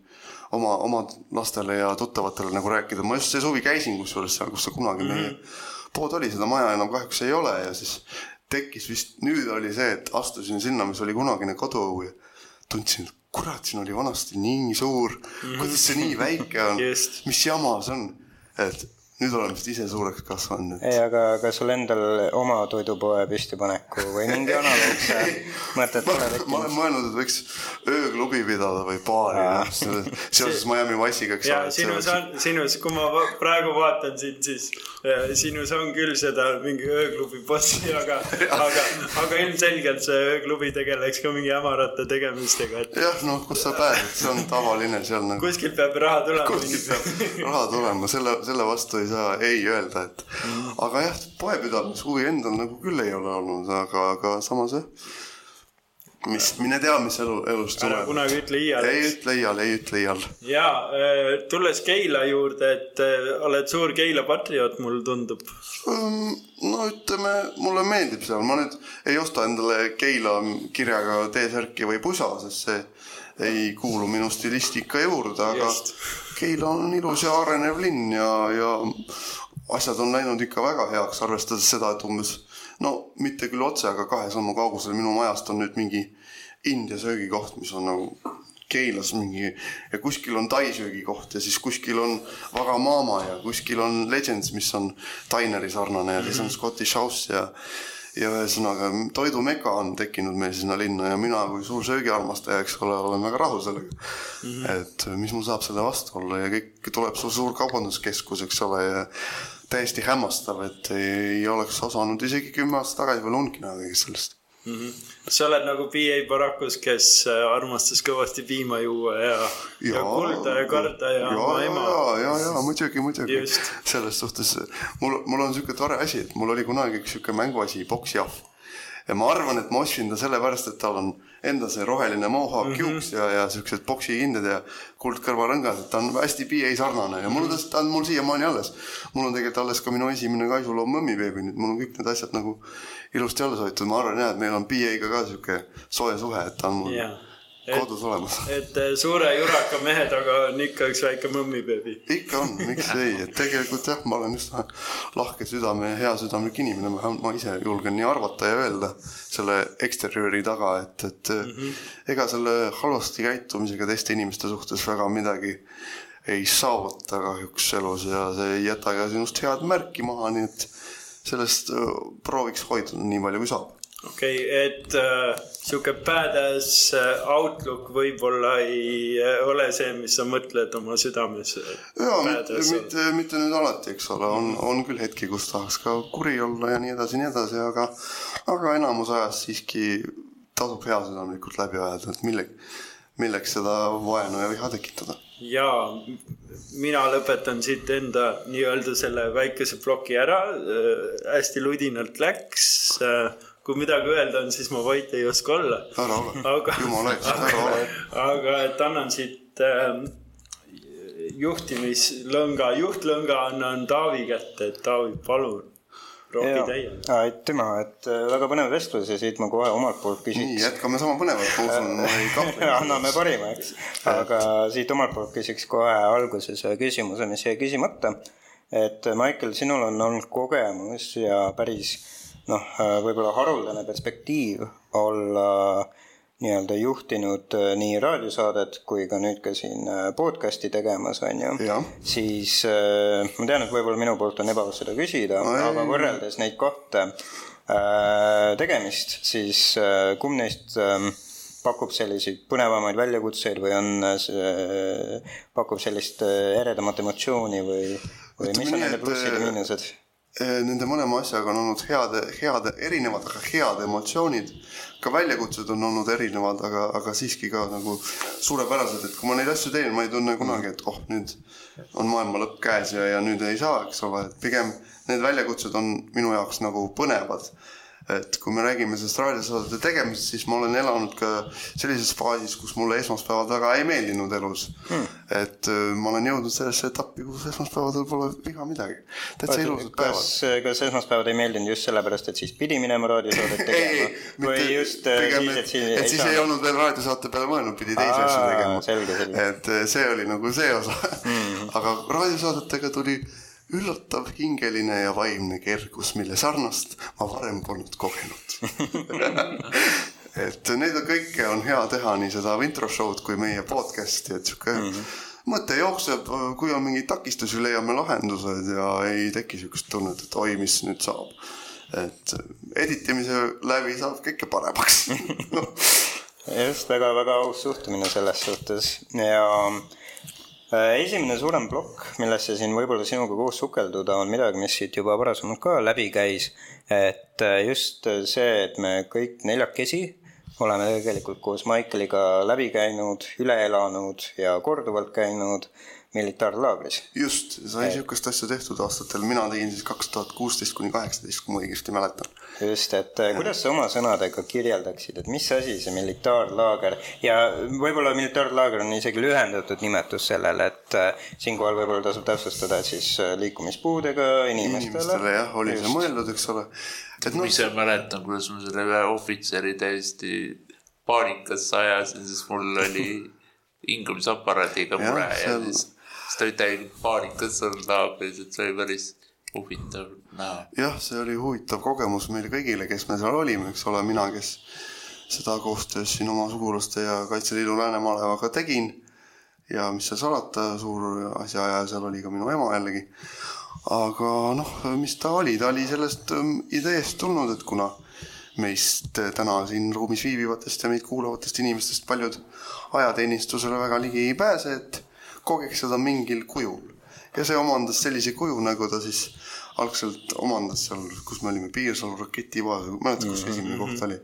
oma, oma lastele ja tuttavatele nagu rääkida, ma just see suvi käisin kusjuures seal, kus see kunagi mm -hmm. meie pood oli, seda maja enam kahjuks ei ole ja siis tekkis vist, nüüd oli see, et astusin sinna, mis oli kunagine koduõu ja tundsin, et kurat, siin oli vanasti nii suur. -hmm. kuidas see nii väike on? Mis jama see on, et nüüd olen vist ise suureks kasvanud, ei, aga, aga sul endal oma toidupoe püstipaneku või mingi analoogse mõtet ma, pole ma olen tekkinud? mõelnud, et võiks ööklubi pidada või baari Aa. noh, seoses Miami Wice'iga, eks ja et sinus on, sinus, kui ma praegu vaatan sind, siis äh, sinus on küll seda mingi ööklubi bossi, aga, aga, aga ilmselgelt see ööklubi tegeleks ka mingi hämarate tegemistega, et jah, noh, kus sa pääsed, see on tavaline seal nagu kuskilt peab raha tulema. kuskilt peab raha tulema, selle, selle vastu ei saa ei öelda, et aga jah, poepidamishuvi endal nagu küll ei ole olnud, aga, aga samas jah, mis, mine tea, mis elu, elust ära tuleb. kunagi ütle iial. ei ütle iial, ei ütle iial. ja tulles Keila juurde, et äh, oled suur Keila patrioot, mulle tundub. no ütleme, mulle meeldib seal, ma nüüd ei osta endale Keila kirjaga T-särki või pusa, sest see ei kuulu minu stilistika juurde, aga Just. Keila on ilus ja arenev linn ja, ja asjad on läinud ikka väga heaks, arvestades seda, et umbes no mitte küll otse, aga kahe sammu kaugusel minu majast on nüüd mingi India söögikoht, mis on nagu Keilas mingi ja kuskil on Tai söögikoht ja siis kuskil on Vagamama ja kuskil on Legends, mis on Dineri sarnane ja siis on Scottish House ja ja ühesõnaga toidumeka on tekkinud meil sinna linna ja mina kui suur söögiarmastaja, eks ole, olen väga rahul sellega mm. -hmm. et mis mul saab selle vastu olla ja kõik tuleb suur, suur kaubanduskeskus, eks ole, ja täiesti hämmastav, et ei, ei oleks osanud isegi kümme aastat tagasi veel unki näha kõigest sellest. Sa oled nagu PA Barakus, kes äh, armastas kõvasti piima juua ja, ja kulda ja karda ja, ja oma ema. ja, ja, ja muidugi, muidugi selles suhtes mul, mul on niisugune tore asi, et mul oli kunagi üks niisugune mänguasi, poksjahv. ja ma arvan, et ma ostsin ta sellepärast, et tal on enda see roheline mohawk mm -hmm. juuks ja, ja siuksed poksikindad ja kuldkõrvarõngad, et ta on hästi PA sarnane ja mul on ta, ta on mul siiamaani alles. mul on tegelikult alles ka minu esimene kaisuloom mõmmibeebi, nüüd mul on kõik need asjad nagu ilusti alles hoitud, ma arvan jah, et meil on PA-ga ka sihuke soe suhe, et ta on mul Jaa. kodus olemas. et äh, suure juraka mehe taga on ikka üks väike mõmmibeebi. ikka on, miks ei, et tegelikult jah, ma olen üsna lahke südame ja hea südamlik inimene, ma ise julgen nii arvata ja öelda selle eksterjööri taga, et, et mm -hmm. ega selle halvasti käitumisega teiste inimeste suhtes väga midagi ei saavuta kahjuks elus ja see ei jäta ka sinust head märki maha, nii et sellest äh, prooviks hoiduda nii palju, kui saab okei okay,, et äh, sihuke badass äh, outlook võib-olla ei äh, ole see, mis sa mõtled oma südames. jaa, mitte, mitte, mitte nüüd alati, eks ole, on, on küll hetki, kus tahaks ka kuri olla ja nii edasi, nii edasi, aga, aga enamus ajast siiski tasub heasüdamlikult läbi ajada, et millegi, milleks seda vaenu ja viha tekitada. Jaa, mina lõpetan siit enda nii-öelda selle väikese ploki ära äh,. hästi ludinalt läks äh, kui midagi öelda on, siis ma vait ei oska olla. ära ole, jumala eest, ära ole. aga et annan siit äh, juhtimislõnga, juhtlõnga annan Taavi kätte, et Taavi, palun. Aitüma, et äh, väga põnev vestlus ja siit ma kohe omalt poolt küsiks. nii, jätkame sama põnevat, ma usun, ma ei kahtle. anname parima, eks. aga siit omalt poolt küsiks kohe alguses ühe küsimuse, mis jäi küsimata. et Maicel, sinul on olnud kogemus ja päris noh, äh, võib-olla haruldane perspektiiv olla nii-öelda juhtinud äh, nii raadiosaadet kui ka nüüd ka siin äh, podcast'i tegemas, on ju. siis ma tean, et võib-olla minu poolt on ebaaus seda küsida, aga võrreldes neid kahte tegemist, siis kumb neist ähm, pakub selliseid põnevamaid väljakutseid või on, pakub sellist eredamat emotsiooni või, või mis on nende plussid ja miinused? Eh, nende mõlema asjaga on olnud head, head, erinevad, aga head emotsioonid. ka väljakutsed on olnud erinevad, aga, aga siiski ka nagu suurepärased, et kui ma neid asju teen, ma ei tunne kunagi, et oh, nüüd on maailma lõpp käes ja, ja nüüd ei saa, eks ole, et pigem need väljakutsed on minu jaoks nagu põnevad et kui me räägime sellest raadiosaadete tegemisest, siis ma olen elanud ka sellises faasis, kus mulle esmaspäevad väga ei meeldinud elus hmm.. et äh, ma olen jõudnud sellesse etappi, kus esmaspäevadel pole viga midagi. täitsa ilusad päevad. kas, kas esmaspäevad ei meeldinud just sellepärast, et siis pidi minema raadiosaadet tegema? või just äh, pigem, siis, et siis et ei siis ei olnud veel raadiosaate peale mõelnud, pidi teisi asju tegema. et äh, see oli nagu see osa hmm.. aga raadiosaadetega tuli üllatav, hingeline ja vaimne kergus, mille sarnast ma varem polnud kogenud et neid on kõike on hea teha, nii seda intro show'd kui meie podcast'i, et sihuke mm -hmm. mõte jookseb, kui on mingeid takistusi, leiame lahendused ja ei teki sihukest tunnet, et oi, mis nüüd saab. et editimise läbi saab kõike paremaks just väga-väga aus suhtumine selles suhtes ja esimene suurem plokk, millesse siin võib-olla sinuga koos sukelduda, on midagi, mis siit juba varasemalt ka läbi käis. et äh, just see, et me kõik neljakesi oleme tegelikult koos Maiceliga läbi käinud, üle elanud ja korduvalt käinud militaarlaagris. just, sai niisugust asja tehtud aastatel, mina tegin siis kaks tuhat kuusteist kuni kaheksateist, kui ma õigesti mäletan. just, et äh, kuidas sa oma sõnadega kirjeldaksid, et mis asi see militaarlaager ja võib-olla militaarlaager on isegi lühendatud nimetus sellele, et äh, siinkohal võib-olla tasub täpsustada, et siis äh, liikumispuudega inimestele. inimestele jah, oli just. see mõeldud, eks ole. No, ma ise mäletan, kuidas ma selle ühe ohvitseri täiesti paanikasse ajasin, sest mul oli hingamisaparaadiga mure ja, ja siis siis ta oli täielik paanikas seal naabris, et see oli päris huvitav näha. jah, see oli huvitav kogemus meile kõigile, kes me seal olime, eks ole, mina, kes seda koostöös siin oma sugulaste ja Kaitseliidu Läänemalevaga tegin. ja mis seal salata, suur asjaajaja seal oli ka minu ema jällegi. aga noh, mis ta oli, ta oli sellest ähm, ideest tulnud, et kuna meist täna siin ruumis viibivatest ja meid kuulavatest inimestest paljud ajateenistusele väga ligi ei pääse, et kogeks seda mingil kujul. ja see omandas sellise kuju, nagu ta siis algselt omandas seal, kus me olime, Piirsalu raketibaas, mäletad, kus esimene koht oli?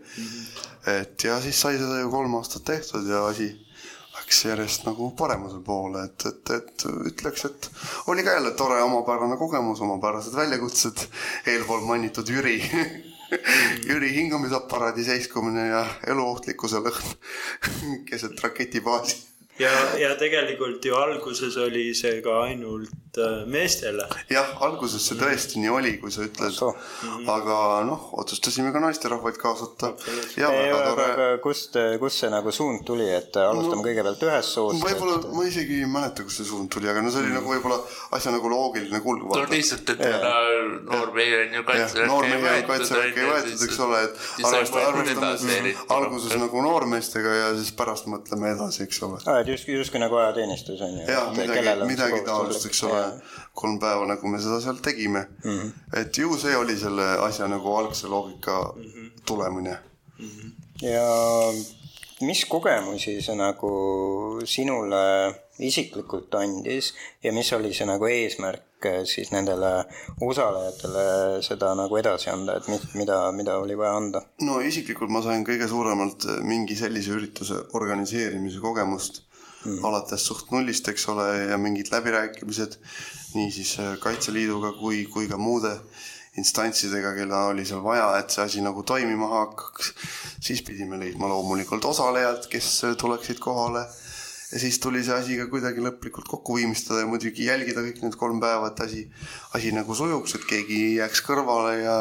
et ja siis sai seda ju kolm aastat tehtud ja asi läks järjest nagu paremuse poole, et, et, et ütleks, et oli ka jälle tore omapärane kogemus, omapärased väljakutsed, eelpool mainitud Jüri Jüri hingamisaparaadi seiskumine ja eluohtlikkuse lõhn keset raketibaasi ja, ja tegelikult ju alguses oli see ka ainult äh, meestele. jah, alguses see tõesti nii oli, kui sa ütled, aga noh, otsustasime ka naisterahvaid kaasata. aga kust, kust see nagu suund tuli, et alustame no, kõigepealt ühest soost? võib-olla et... ma isegi ei mäleta, kust see suund tuli, aga no see oli mm. nagu võib-olla asja nagu loogiline kulg. no lihtsalt, et noor mehe on ju kaitseväkke noor mehe on kaitseväkke ei võetud, eks ole, et arvestame alguses nagu noormeestega ja siis pärast mõtleme edasi, eks ole. aa, et justkui, justkui nagu ajateenistus on ju. jah, midagi, midagi taolist, eks ole kolm päeva, nagu me seda seal tegime mm. -hmm. et ju see oli selle asja nagu algse loogika mm -hmm. tulemine mm. -hmm. ja mis kogemusi see nagu sinule isiklikult andis ja mis oli see nagu eesmärk eh, siis nendele osalejatele seda nagu edasi anda, et mit, mida, mida oli vaja anda? no isiklikult ma sain kõige suuremalt mingi sellise ürituse organiseerimise kogemust mm. alates suht nullist, eks ole, ja mingid läbirääkimised nii siis äh, Kaitseliiduga kui, kui ka muude instantsidega, keda oli seal vaja, et see asi nagu toimima hakkaks. siis pidime leidma loomulikult osalejad, kes äh, tuleksid kohale. ja siis tuli see asi ka kuidagi lõplikult kokku viimistada ja muidugi jälgida kõik need kolm päeva, et asi, asi nagu sujuks, et keegi ei jääks kõrvale ja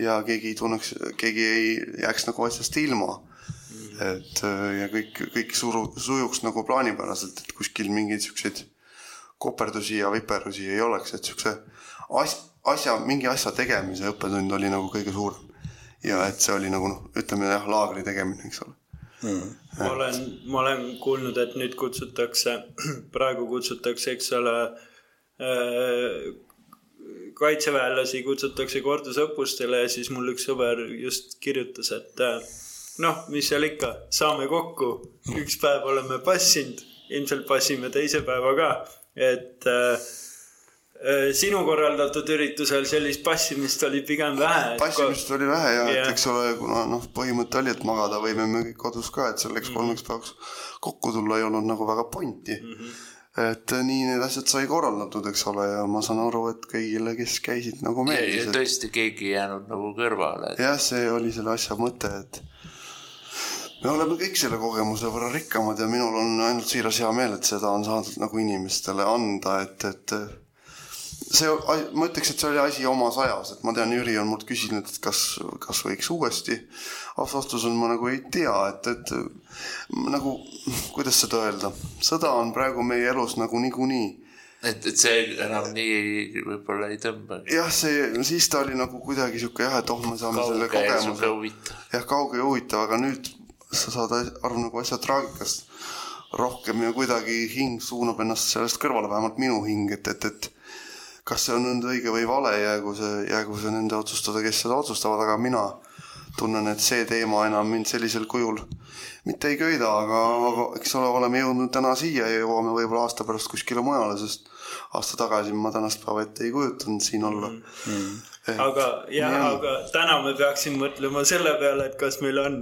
ja keegi ei tunneks, keegi ei jääks nagu asjast ilma et äh, ja kõik, kõik suru, sujuks nagu plaanipäraselt, et kuskil mingeid siukseid koperdusi ja viperusi ei oleks, et siukse as-, asja, mingi asja tegemise õppetund oli nagu kõige suurem. ja et see oli nagu noh, ütleme jah, laagri tegemine, eks ole mm.. ma olen, ma olen kuulnud, et nüüd kutsutakse, praegu kutsutakse, eks ole äh, kaitseväelasi kutsutakse kordusõppustele ja siis mul üks sõber just kirjutas, et äh, noh, mis seal ikka, saame kokku, üks päev oleme passinud, ilmselt passime teise päeva ka, et äh, äh, sinu korraldatud üritusel sellist passimist oli pigem vähe. passimist oli vähe ja, ja., et eks ole, kuna noh, põhimõte oli, et magada võime me kõik kodus ka, et selleks mm -hmm. kolmeks päevaks kokku tulla ei olnud nagu väga pointi mm. -hmm et nii need asjad sai korraldatud, eks ole, ja ma saan aru, et kõigile, kes käisid nagu meeldis. ja tõesti, keegi ei jäänud nagu kõrvale et.... jah, see oli selle asja mõte, et me oleme kõik selle kogemuse võrra rikkamad ja minul on ainult siiras hea meel, et seda on saadud nagu inimestele anda, et, et see, ma ütleks, et see oli asi omas ajas, et ma tean, Jüri on mult küsinud, et kas, kas võiks uuesti. aus vastus on, ma nagu ei tea, et, et nagu, kuidas seda öelda, sõda on praegu meie elus nagu niikuinii et, et see enam nii võib-olla ei tõmba. jah, see, siis ta oli nagu kuidagi sihuke jah, et oh, me saame kauge selle kogemuse. jah, kauge ja huvitav, aga nüüd sa saad aru nagu asja traagikast rohkem ja kuidagi hing suunab ennast sellest kõrvale, vähemalt minu hing, et, et, et kas see on nüüd õige või vale, jäägu see, jäägu see nende otsustada, kes seda otsustavad, aga mina tunnen, et see teema enam mind sellisel kujul mitte ei köida, aga, aga eks ole, oleme jõudnud täna siia ja jõuame võib-olla aasta pärast kuskile mujale, sest aasta tagasi ma tänast päeva ette ei kujutanud siin olla mm. -hmm. Eh, aga jah, aga täna me peaksime mõtlema selle peale, et kas meil on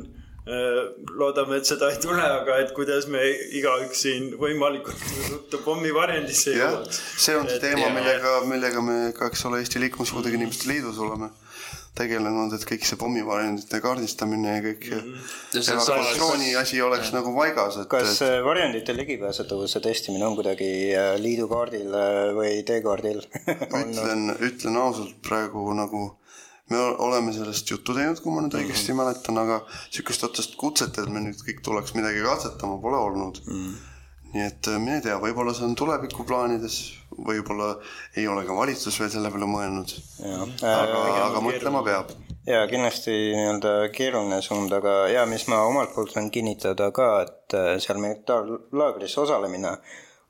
loodame, et seda ei tule, aga et kuidas me igaüks siin võimalikult ruttu pommivarjendisse jõuaks. see on see teema, millega, millega me ka, eks ole, Eesti Liikumispuudega Inimeste Liidus oleme tegelenud, et kõik see pommivarjendite kaardistamine ja kõik mm -hmm. evakuatsiooni asi oleks nagu paigas, et. kas et... varjendite ligipääsetavuse testimine on kuidagi äh, liidukaardil äh, või teekaardil ütlen, ütlen ausalt praegu nagu me oleme sellest juttu teinud, kui ma nüüd õigesti mm -hmm. mäletan, aga sihukest otsest kutset, et me nüüd kõik tuleks midagi katsetama, pole olnud mm. -hmm. nii et äh, mine tea, võib-olla see on tulevikuplaanides, võib-olla ei ole ka valitsus veel selle peale mõelnud. aga äh,, aga mõtlema peab. ja kindlasti nii-öelda keeruline suund, aga ja mis ma omalt poolt võin kinnitada ka, et äh, seal militaarlaagris osalemine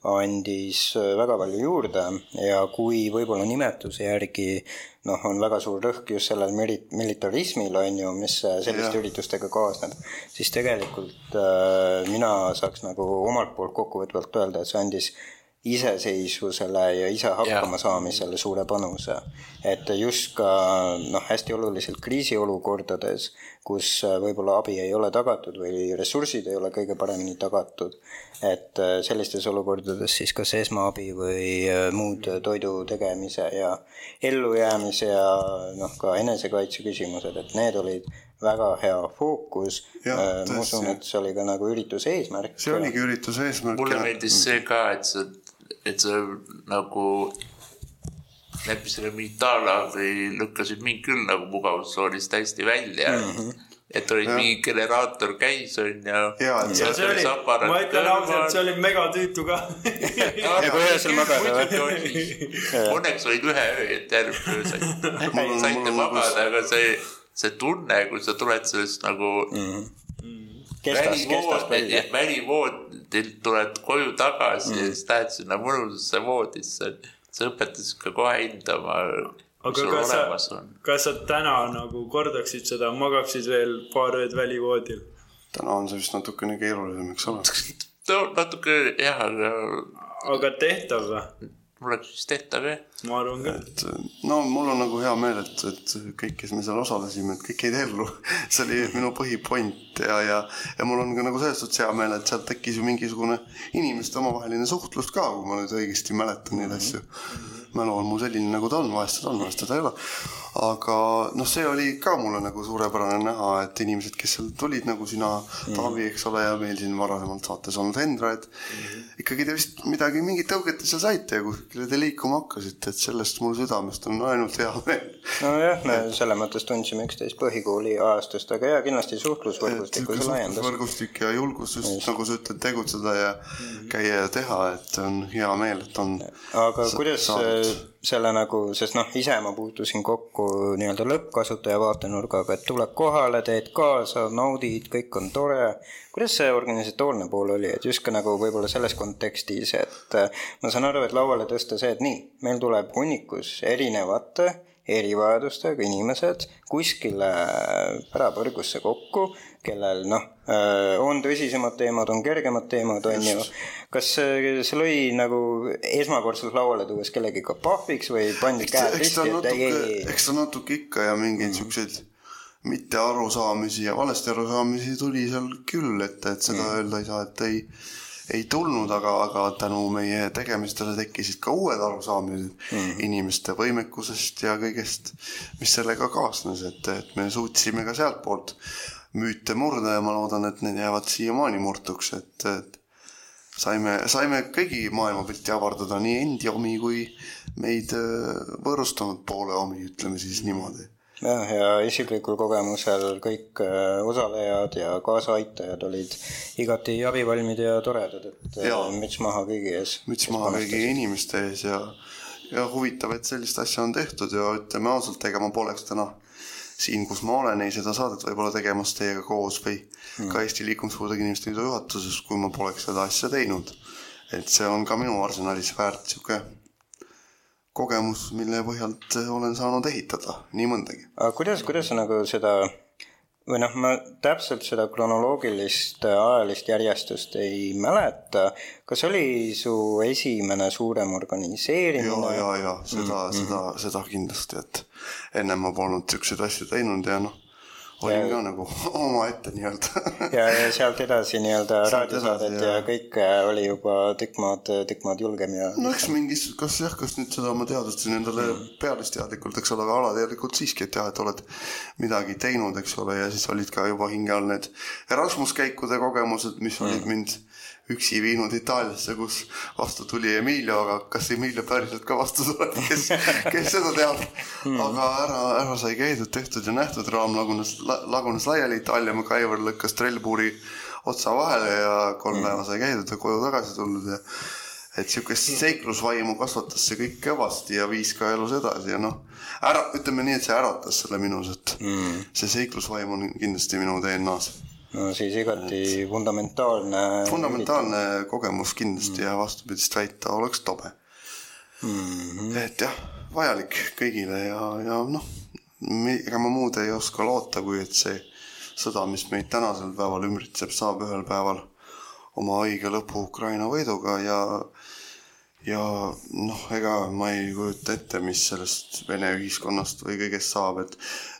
andis äh, väga palju juurde ja kui võib-olla nimetuse järgi noh, on väga suur rõhk just sellel mili-, militarismil, on ju, mis äh, selliste ja. üritustega kaasneb, siis tegelikult äh, mina saaks nagu omalt poolt kokkuvõtvalt öelda, et see andis iseseisvusele ja ise hakkama saamisele suure panuse. et just ka noh, hästi oluliselt kriisiolukordades, kus äh, võib-olla abi ei ole tagatud või ressursid ei ole kõige paremini tagatud, et äh, sellistes olukordades siis kas esmaabi või äh, muud toidu tegemise ja ellujäämise ja noh, ka enesekaitse küsimused, et need olid väga hea fookus. ma usun, et see oli ka nagu ürituse eesmärk. see oligi ürituse eesmärk. mulle meeldis see ka, et sa et sa nagu leppisid militaarlaagri, lükkasid mind küll nagu mugavustsoonist hästi välja. Mm. -hmm et olid mingi generaator käis onju. ja, et see, see oli, ma ütlen ausalt, see oli megatüütu ka. Ja kui öösel magada või? Õnneks olid ühe öö, et järgmine öö saite, saite magada, aga see, see tunne, kui sa tuled sellest nagu mm. välivood, välivoodilt tuled koju tagasi mm. ja siis lähed sinna mõnusasse voodisse, see õpetas ka kohe hindama aga kas sa, kas sa täna nagu kordaksid seda, magaksid veel paar ööd välivoodil? täna on see vist natukene keerulisem, eks ole. no natuke jah, aga. aga tehtav või? Mul oleks vist tehtav jah. ma arvan ka. et no mul on nagu hea meel, et, et kõik, kes me seal osalesime, et kõik jäid ellu. see oli minu põhipoint ja, ja, ja mul on ka nagu selles suhtes hea meel, et sealt tekkis ju mingisugune inimeste omavaheline suhtlus ka, kui ma nüüd õigesti mäletan neid asju mm. -hmm mälu on mul selline, nagu ta on, vahest ta on, vahest teda ei ole. Aga noh, see oli ka mulle nagu suurepärane näha, et inimesed, kes seal tulid, nagu sina mm., Taavi, eks ole, ja meil siin varasemalt saates olnud Hendra, et mm. ikkagi te vist midagi, mingit tõuget te seal saite ja kuskile te liikuma hakkasite, et sellest mul südamest on ainult hea meel. nojah, me selles mõttes tundsime üksteist põhikooli ajastust, aga jaa, kindlasti suhtlusvõrgustik see laiendas. võrgustik ja julgus just, just. nagu sa ütled, tegutseda ja mm. käia ja teha, et on hea meel, et on. aga kuidas selle nagu, sest noh, ise ma puutusin kokku nii-öelda lõppkasutaja vaatenurgaga, et tuled kohale, teed kaasa, naudid, kõik on tore. kuidas see organisatoorne pool oli, et just ka nagu võib-olla selles kontekstis, et äh, ma saan aru, et lauale tõsta see, et nii, meil tuleb hunnikus erinevate erivajadustega inimesed kuskile pärapõrgusse kokku, kellel noh, äh, on tõsisemad teemad, on kergemad teemad, on ju. kas see lõi nagu esmakordselt lauale tuues kellegiga pahviks või pandi käed risti, et ei, ei, eks ta natuke ikka ja mingeid mm. siukseid mitte arusaamisi ja valesti arusaamisi tuli seal küll ette, et seda mm. öelda ei saa, et ei ei tulnud, aga, aga tänu meie tegemistele tekkisid ka uued arusaamised mm -hmm. inimeste võimekusest ja kõigest, mis sellega kaasnes, et, et me suutsime ka sealtpoolt müüte murda ja ma loodan, et need jäävad siiamaani murtuks, et, et saime, saime kõigi maailmapilti avardada, nii endi omi kui meid äh, võõrustanud poole omi, ütleme siis niimoodi jah, ja isiklikul kogemusel kõik äh, osalejad ja kaasaaitajad olid igati abivalmid ja toredad, et äh, ja. müts maha kõigi ees. müts maha kõigi inimeste ees ja, ja huvitav, et sellist asja on tehtud ja ütleme ausalt, ega ma poleks täna siin, kus ma olen, ei seda saadet võib-olla tegemas teiega koos või mm. ka Eesti Liikumispuudega Inimeste Liidu juhatuses, kui ma poleks seda asja teinud. et see on ka minu arsenalis väärt sihuke kogemus, mille põhjalt olen saanud ehitada nii mõndagi. aga kuidas, kuidas sa nagu seda või noh, ma täpselt seda kronoloogilist ajalist järjestust ei mäleta. kas oli su esimene suurem organiseerimine? ja, ja, ja seda mm, -hmm. seda, seda kindlasti, et ennem ma polnud siukseid asju teinud ja noh olin ka nagu omaette nii-öelda ja, ja sealt edasi nii-öelda raadiosaadet ja, ja kõik äh, oli juba tükk maad, tükk maad julgem ja. no eks mingis, kas jah, kas nüüd seda ma teadvustasin endale mm. pealisteadlikult, eks ole, aga alateadlikult siiski, et jah, et oled midagi teinud, eks ole, ja siis olid ka juba hinge all need Erasmus käikude kogemused, mis mm. olid mind üksi viinud Itaaliasse, kus vastu tuli Emilio, aga kas Emilio päriselt ka vastu tuleb, kes, kes seda teab. Hmm. aga ära, ära sai käidud, tehtud ja nähtud, raam lagunes, lagunes laiali, Itaalia MacGyver lükkas trellpuuri otsa vahele ja kolm päeva sai käidud ja koju tagasi tulnud ja et sihukest seiklusvaimu kasvatas see kõik kõvasti ja viis ka elus edasi ja noh, ära, ütleme nii, et see äratas selle minus, et mm. see seiklusvaim on kindlasti minu DNA-s no siis igati et fundamentaalne. fundamentaalne kogemus kindlasti mm. ja vastupidist väita oleks tobe mm. -hmm. et jah, vajalik kõigile ja, ja noh, ega ma muud ei oska loota, kui et see sõda, mis meid tänasel päeval ümbritseb, saab ühel päeval oma õige lõpu Ukraina võiduga ja ja noh, ega ma ei kujuta ette, mis sellest Vene ühiskonnast või kõigest saab, et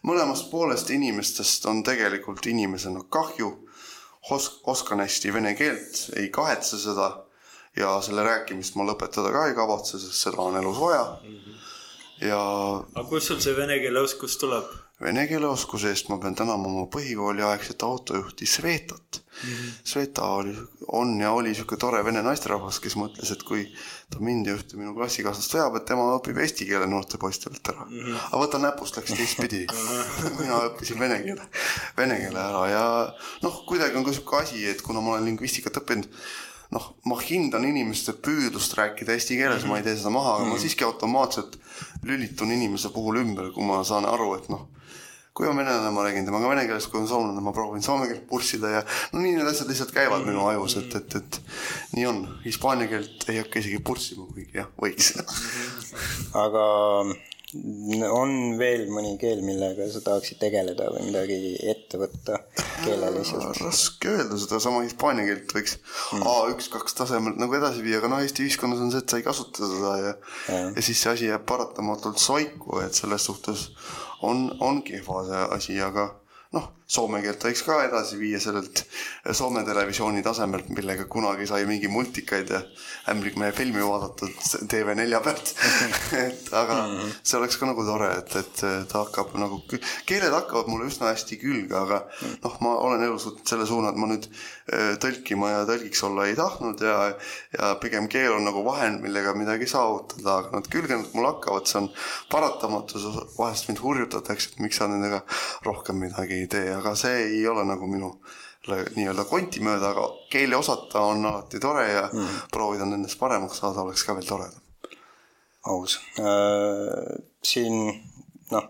mõlemast poolest inimestest on tegelikult inimesena kahju. Os-, oskan hästi vene keelt, ei kahetse seda ja selle rääkimist ma lõpetada ka ei kavatse, sest seda on elus vaja. ja. aga kust sul see vene keele oskus tuleb? Vene keele oskuse eest ma pean tänama oma põhikooliaegset autojuhti Svetat mm. -hmm. Sveta oli, on ja oli sihuke tore vene naisterahvas, kes mõtles, et kui ta mind ja ühte minu klassikaaslast veab, et tema õpib eesti keele noorte poistelt ära mm. -hmm. aga võta näpust läks teistpidi mina õppisin vene keele, vene keele ära ja noh, kuidagi on ka sihuke asi, et kuna ma olen lingvistikat õppinud noh, ma hindan inimeste püüdlust rääkida eesti keeles mm, -hmm. ma ei tee seda maha, aga mm -hmm. ma mhm. siiski automaatselt lülitun inimese puhul ümber, kui ma saan aru, et noh kui on venelane, ma räägin temaga vene keeles, kui on soomlane, ma proovin soome keelt purssida ja no nii need asjad lihtsalt käivad minu ajus, et, et, et nii on. Hispaania keelt ei hakka isegi purssima, kuigi jah, võiks. aga on veel mõni keel, millega sa tahaksid tegeleda või midagi ette võtta keeleliselt? raske öelda, sedasama hispaania keelt võiks mm. A1-2 tasemelt nagu edasi viia, aga noh, Eesti ühiskonnas on see, et sa ei kasuta seda ja, ja., ja siis see asi jääb paratamatult soiku, et selles suhtes on, on kehva see asi, aga noh, soome keelt võiks ka edasi viia sellelt Soome televisiooni tasemelt, millega kunagi sai mingi multikaid ja ämblikmehe filmi vaadatud TV4 pealt et aga mm -hmm. see oleks ka nagu tore, et, et ta hakkab nagu, keeled hakkavad mulle üsna hästi külge, aga noh, ma olen elus võtnud selle suuna, et ma nüüd äh, tõlkima ja tõlgiks olla ei tahtnud ja, ja pigem keel on nagu vahend, millega midagi saavutada, aga nad külgenud mul hakkavad, see on paratamatus, vahest mind hurjutatakse, et miks sa nendega rohkem midagi ei tee, aga see ei ole nagu minu nii-öelda konti mööda, aga keeli osata on alati tore ja mm. proovida nendest paremaks saada oleks ka veel toredam. aus äh,. siin noh,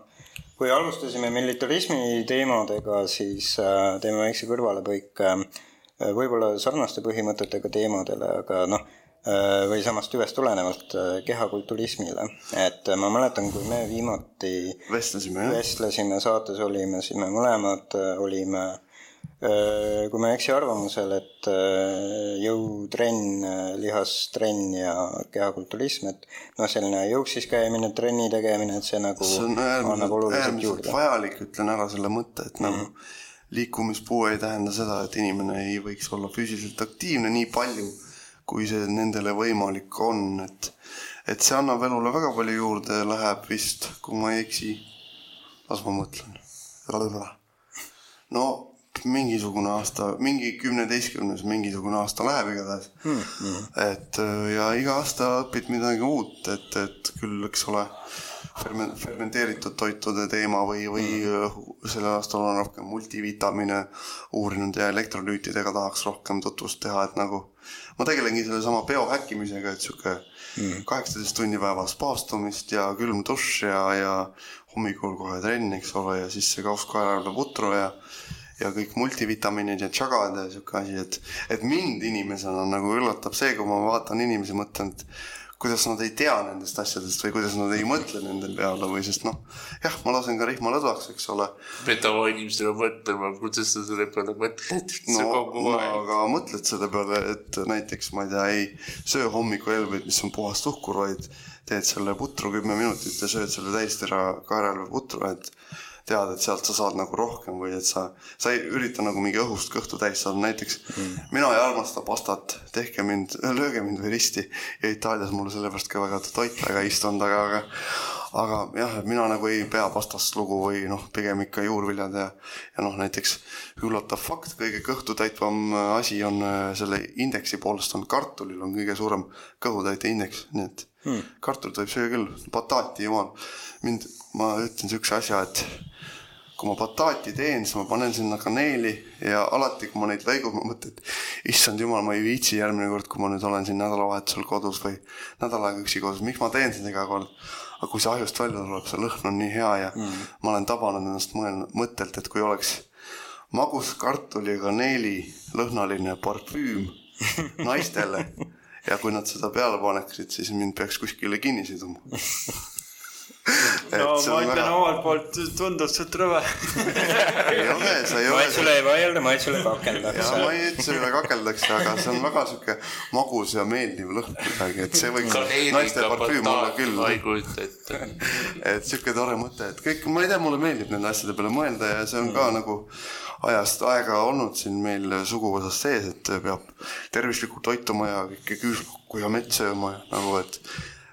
kui alustasime militarismi teemadega, siis äh, teeme väikse kõrvalepõike äh, võib-olla sarnaste põhimõtetega teemadele, aga noh või samast tüvest tulenevalt kehakulturismile. et ma mäletan, kui me viimati vestlesime, vestlesime, saates olime, siis me mõlemad olime kui ma ei eksi arvamusel, et äh, jõutrenn, äh, lihastrenn ja kehakulturism, et noh, selline jõuksis käimine, trenni tegemine, et see nagu see on äärmiselt, äärmiselt vajalik, ütlen ära selle mõtte, et nagu mm -hmm. liikumispuu ei tähenda seda, et inimene ei võiks olla füüsiliselt aktiivne nii palju, kui see nendele võimalik on, et et see annab elule väga palju juurde, läheb vist, kui ma ei eksi, las ma mõtlen. no mingisugune aasta, mingi kümneteistkümnes mingisugune aasta läheb igatahes hmm,. Hmm. et äh, ja iga aasta õpid midagi uut, et, et küll, eks ole, ferme-, fermenteeritud toitude teema või, või hmm. sellel aastal olen rohkem multivitamiine uurinud ja elektrolüütidega tahaks rohkem tutvust teha, et nagu ma tegelengi sellesama biohäkkimisega, et sihuke hmm. kaheksateist mm. tundi päevas paastumist ja külm dušš ja, ja hommikul kohe trenn, eks ole, ja siis see kauskaelarve putru ja ja kõik multivitamiinid ja tšagad ja sihuke asi, et, et mind inimesena nagu üllatab see, kui ma vaatan inimesi, mõtlen, et kuidas nad ei tea nendest asjadest või kuidas nad ei mõtle nende peale või sest noh, jah, ma lasen ka rihma lõdvaks, eks ole. pead oma inimestele mõtlema, kuidas sa selle peale mõtled no, no aga mõtled selle peale, et näiteks ma ei tea, ei söö hommikuhelbeid, mis on puhas suhkur, vaid teed selle putru kümme minutit ja sööd selle täistera kaeralve putru, et tead, et sealt sa saad nagu rohkem või et sa, sa ei ürita nagu mingi õhust kõhtu täis saada, näiteks mm. mina ei armasta pastat, tehke mind, lööge mind või risti. Ja Itaalias mulle sellepärast ka väga toit väga ei istunud, aga, aga aga jah, et mina nagu ei pea pastast lugu või noh, pigem ikka juurviljad ja ja noh, näiteks üllatav fakt, kõige kõhtutäitvam asi on äh, selle indeksi poolest on kartulil on kõige suurem kõhutäite indeks, nii et hmm. kartulit võib süüa küll, bataati jumal. mind, ma ütlen siukse asja, et kui ma bataati teen, siis ma panen sinna kaneeli ja alati, kui ma neid lõigun, ma mõtlen, et issand jumal, ma ei viitsi järgmine kord, kui ma nüüd olen siin nädalavahetusel kodus või nädal aega üksi kodus, miks ma teen seda iga kord. Aga kui see ajust välja tuleb, see lõhn on nii hea ja mm. ma olen tabanud ennast mõelnud, mõttelt, et kui oleks magus kartuli ja kaneeli lõhnaline parfüüm naistele ja kui nad seda peale paneksid, siis mind peaks kuskile kinni siduma no ma ütlen väga... omalt poolt, tundus suht rõve ei ole, sa ei ole. maitsule ei vaielda, maitsule kakeldakse. ja ma ei ütle üle kakeldakse, aga see on väga sihuke magus ja meeldiv lõhn kuidagi, et see võiks naiste parfüüm olla küll. ma ei kujuta ette. et sihuke tore mõte, et kõik, ma ei tea, mulle meeldib nende asjade peale mõelda ja see on ka mm. nagu ajast aega olnud siin meil suguvõsas sees, et peab tervislikult toituma ja kõike küüslukku ja mett sööma ja nagu, et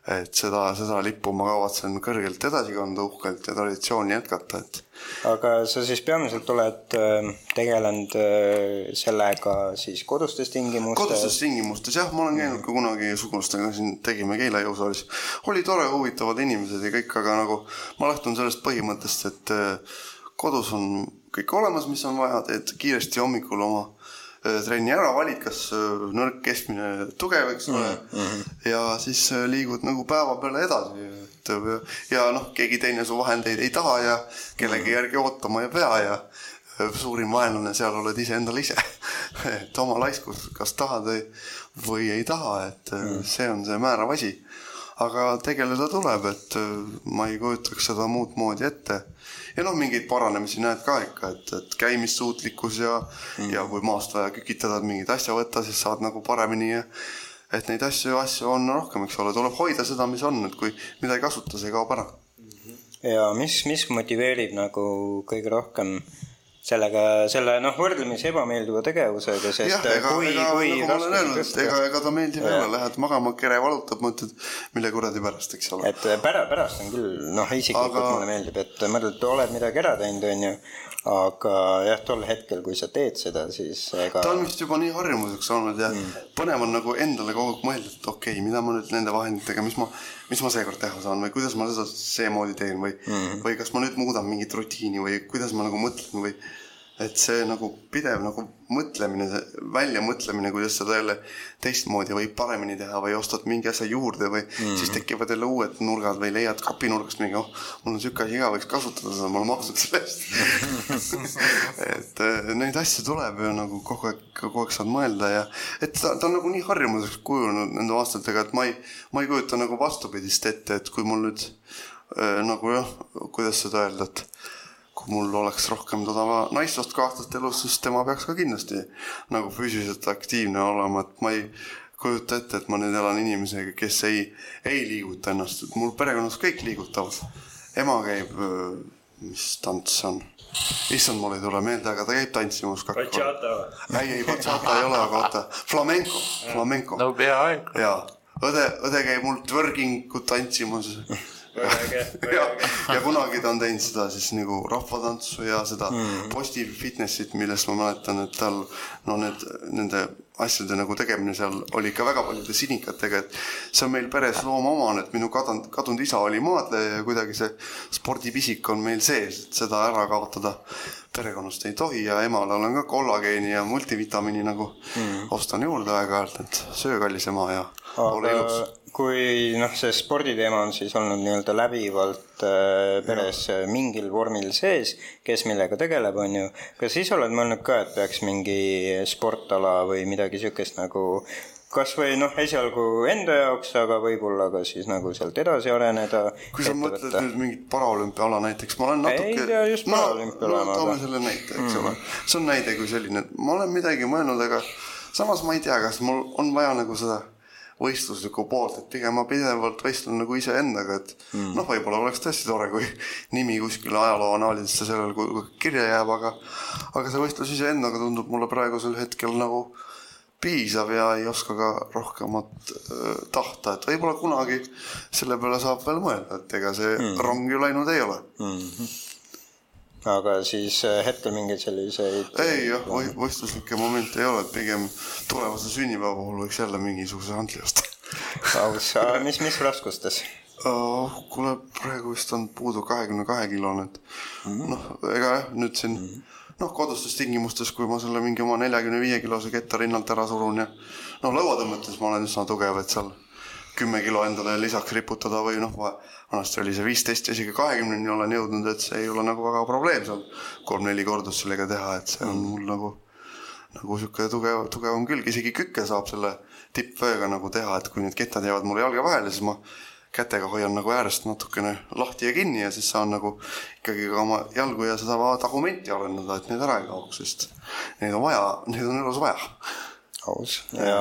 et seda, seda lippu ma kavatsen kõrgelt edasi kanda, uhkelt ja traditsiooni jätkata, et. aga sa siis peamiselt oled äh, tegelenud äh, sellega siis kodustes tingimustes? kodustes tingimustes jah, ma olen käinud ka kunagi sugulastega siin, tegime Keila jõusaalis. oli tore, huvitavad inimesed ja kõik, aga nagu ma lähtun sellest põhimõttest, et äh, kodus on kõik olemas, mis on vaja, teed kiiresti hommikul oma trenni ära, valid, kas äh, nõrk, keskmine, tugev, eks ole mm. -hmm. ja siis äh, liigud nagu päeva peale edasi, et ja noh, keegi teine su vahendeid ei taha ja kellegi järgi ootama ei pea ja suurim vaenlane seal oled iseendale ise et oma laiskus, kas tahad või, või ei taha, et mm. see on see määrav asi. aga tegeleda tuleb, et ma ei kujutaks seda muud moodi ette ja noh, mingeid paranemisi näed ka ikka, et, et käimissuutlikkus ja mm., ja kui maast vaja kükitada, mingit asja võtta, siis saad nagu paremini ja et neid asju, asju on rohkem, eks ole, tuleb hoida seda, mis on, et kui midagi kasuta, see kaob ära. ja mis, mis motiveerib nagu kõige rohkem sellega, selle noh, võrdlemisi ebameeldiva tegevusega, sest jah, ega, kui, kui nagu ma olen öelnud, ega, ega ta meeldiv ei ole, lähed magama, kere valutab, mõtled, mille kuradi pärast, eks ole. et pära-, pärast on küll, noh, isiklikult aga... mulle meeldib, et mõtled, oled midagi ära teinud, onju, aga jah, tol hetkel, kui sa teed seda, siis ega ta on vist juba nii harjumuseks olnud ja mm. põnev on nagu endale kogu aeg mõelda, et okei okay,, mida ma nüüd nende vahenditega, mis ma, mis ma seekord teha saan või kuidas ma seda seemoodi teen või mm., või kas ma nüüd muudan mingit rutiini või kuidas ma nagu mõtlen või et see nagu pidev nagu mõtlemine, väljamõtlemine, kuidas seda jälle teistmoodi võib paremini teha või ostad mingi asja juurde või mm -hmm. siis tekivad jälle uued nurgad või leiad kapinurgast mingi, oh, mul on sihuke asi ka, võiks kasutada seda, ma olen maksnud selle eest et äh, neid asju tuleb ju nagu kogu aeg, kogu aeg saad mõelda ja et ta, ta on nagu nii harjumuseks kujunenud nende aastatega, et ma ei, ma ei kujuta nagu vastupidist ette, et kui mul nüüd äh, nagu jah, kuidas seda öelda, et kui mul oleks rohkem toda naissoost kaaslast elus, siis tema peaks ka kindlasti nagu füüsiliselt aktiivne olema, et ma ei kujuta ette, et ma nüüd elan inimesega, kes ei, ei liiguta ennast, et mul perekonnas kõik liigutavad. ema käib, mis tants see on? issand, mul ei tule meelde, aga ta käib tantsimas. Bachata või? ei, ei bachata ei ole, aga oota, flamenco, flamenco. no peaaegu. jaa, õde, õde käib mul twerkingut tantsimas ja, ja kunagi ta on teinud seda siis nagu rahvatantsu ja seda mm. posti fitnessit, millest ma mäletan, et tal no need, nende asjade nagu tegemine seal oli ikka väga paljude sinikatega, et see on meil peres loomaomane, et minu kadunud, kadunud isa oli maadleja ja kuidagi see spordipisik on meil sees, et seda ära kaotada perekonnast ei tohi ja emale olen ka kollageeni ja multivitamiini nagu mm. ostan juurde aeg-ajalt, et söö kallis ema ja Aga... ole ilus kui noh, see sporditeema on siis olnud nii-öelda läbivalt äh, peres ja. mingil vormil sees, kes millega tegeleb, on ju. kas siis oled mõelnud ka, et peaks mingi sportala või midagi niisugust nagu kasvõi noh, esialgu enda jaoks, aga võib-olla ka siis nagu sealt edasi areneda. kui sa mõtled võtta. nüüd mingit paraolümpiaala näiteks, ma olen natuke. ei tea just paraolümpiaala no,. toome selle näite, eks mm. ole. see on näide kui selline, ma olen midagi mõelnud, aga samas ma ei tea, kas mul on vaja nagu seda võistluslikku poolt, et pigem ma pidevalt võistlen nagu iseendaga, et mm. noh, võib-olla oleks tõesti tore, kui nimi kuskile ajaloo anaalidesse sellel kirja jääb, aga aga see võistlus iseendaga tundub mulle praegusel hetkel nagu piisav ja ei oska ka rohkemat äh, tahta, et võib-olla kunagi selle peale saab veel mõelda, et ega see mm. rong ju läinud ei ole mm. -hmm aga siis äh, hetkel mingeid selliseid. ei jah, võistluslikke momente ei ole, pigem tulevase sünnipäeva puhul võiks jälle mingisuguse antli osta. aus, mis, mis raskustes? Oh, kuule, praegu vist on puudu kahekümne kahe kilone, et mm -hmm. noh, ega jah, nüüd siin mm -hmm. noh, kodustes tingimustes, kui ma selle mingi oma neljakümne viie kilose ketta rinnalt ära surun ja noh, lõuatõmmetes ma olen üsna tugev, et seal kümme kilo endale lisaks riputada või noh, vanasti oli see viisteist ja isegi kahekümneni olen jõudnud, et see ei ole nagu väga probleem seal kolm-neli kordust sellega teha, et see on mul nagu, nagu sihuke tugev, tugevam külg, isegi kükke saab selle tippvööga nagu teha, et kui need kettad jäävad mulle jalge vahele, siis ma kätega hoian nagu äärest natukene lahti ja kinni ja siis saan nagu ikkagi ka oma jalgu ja seda tagumenti arendada, et need ära ei kaoks, sest neid on vaja, neid on elus vaja aus ja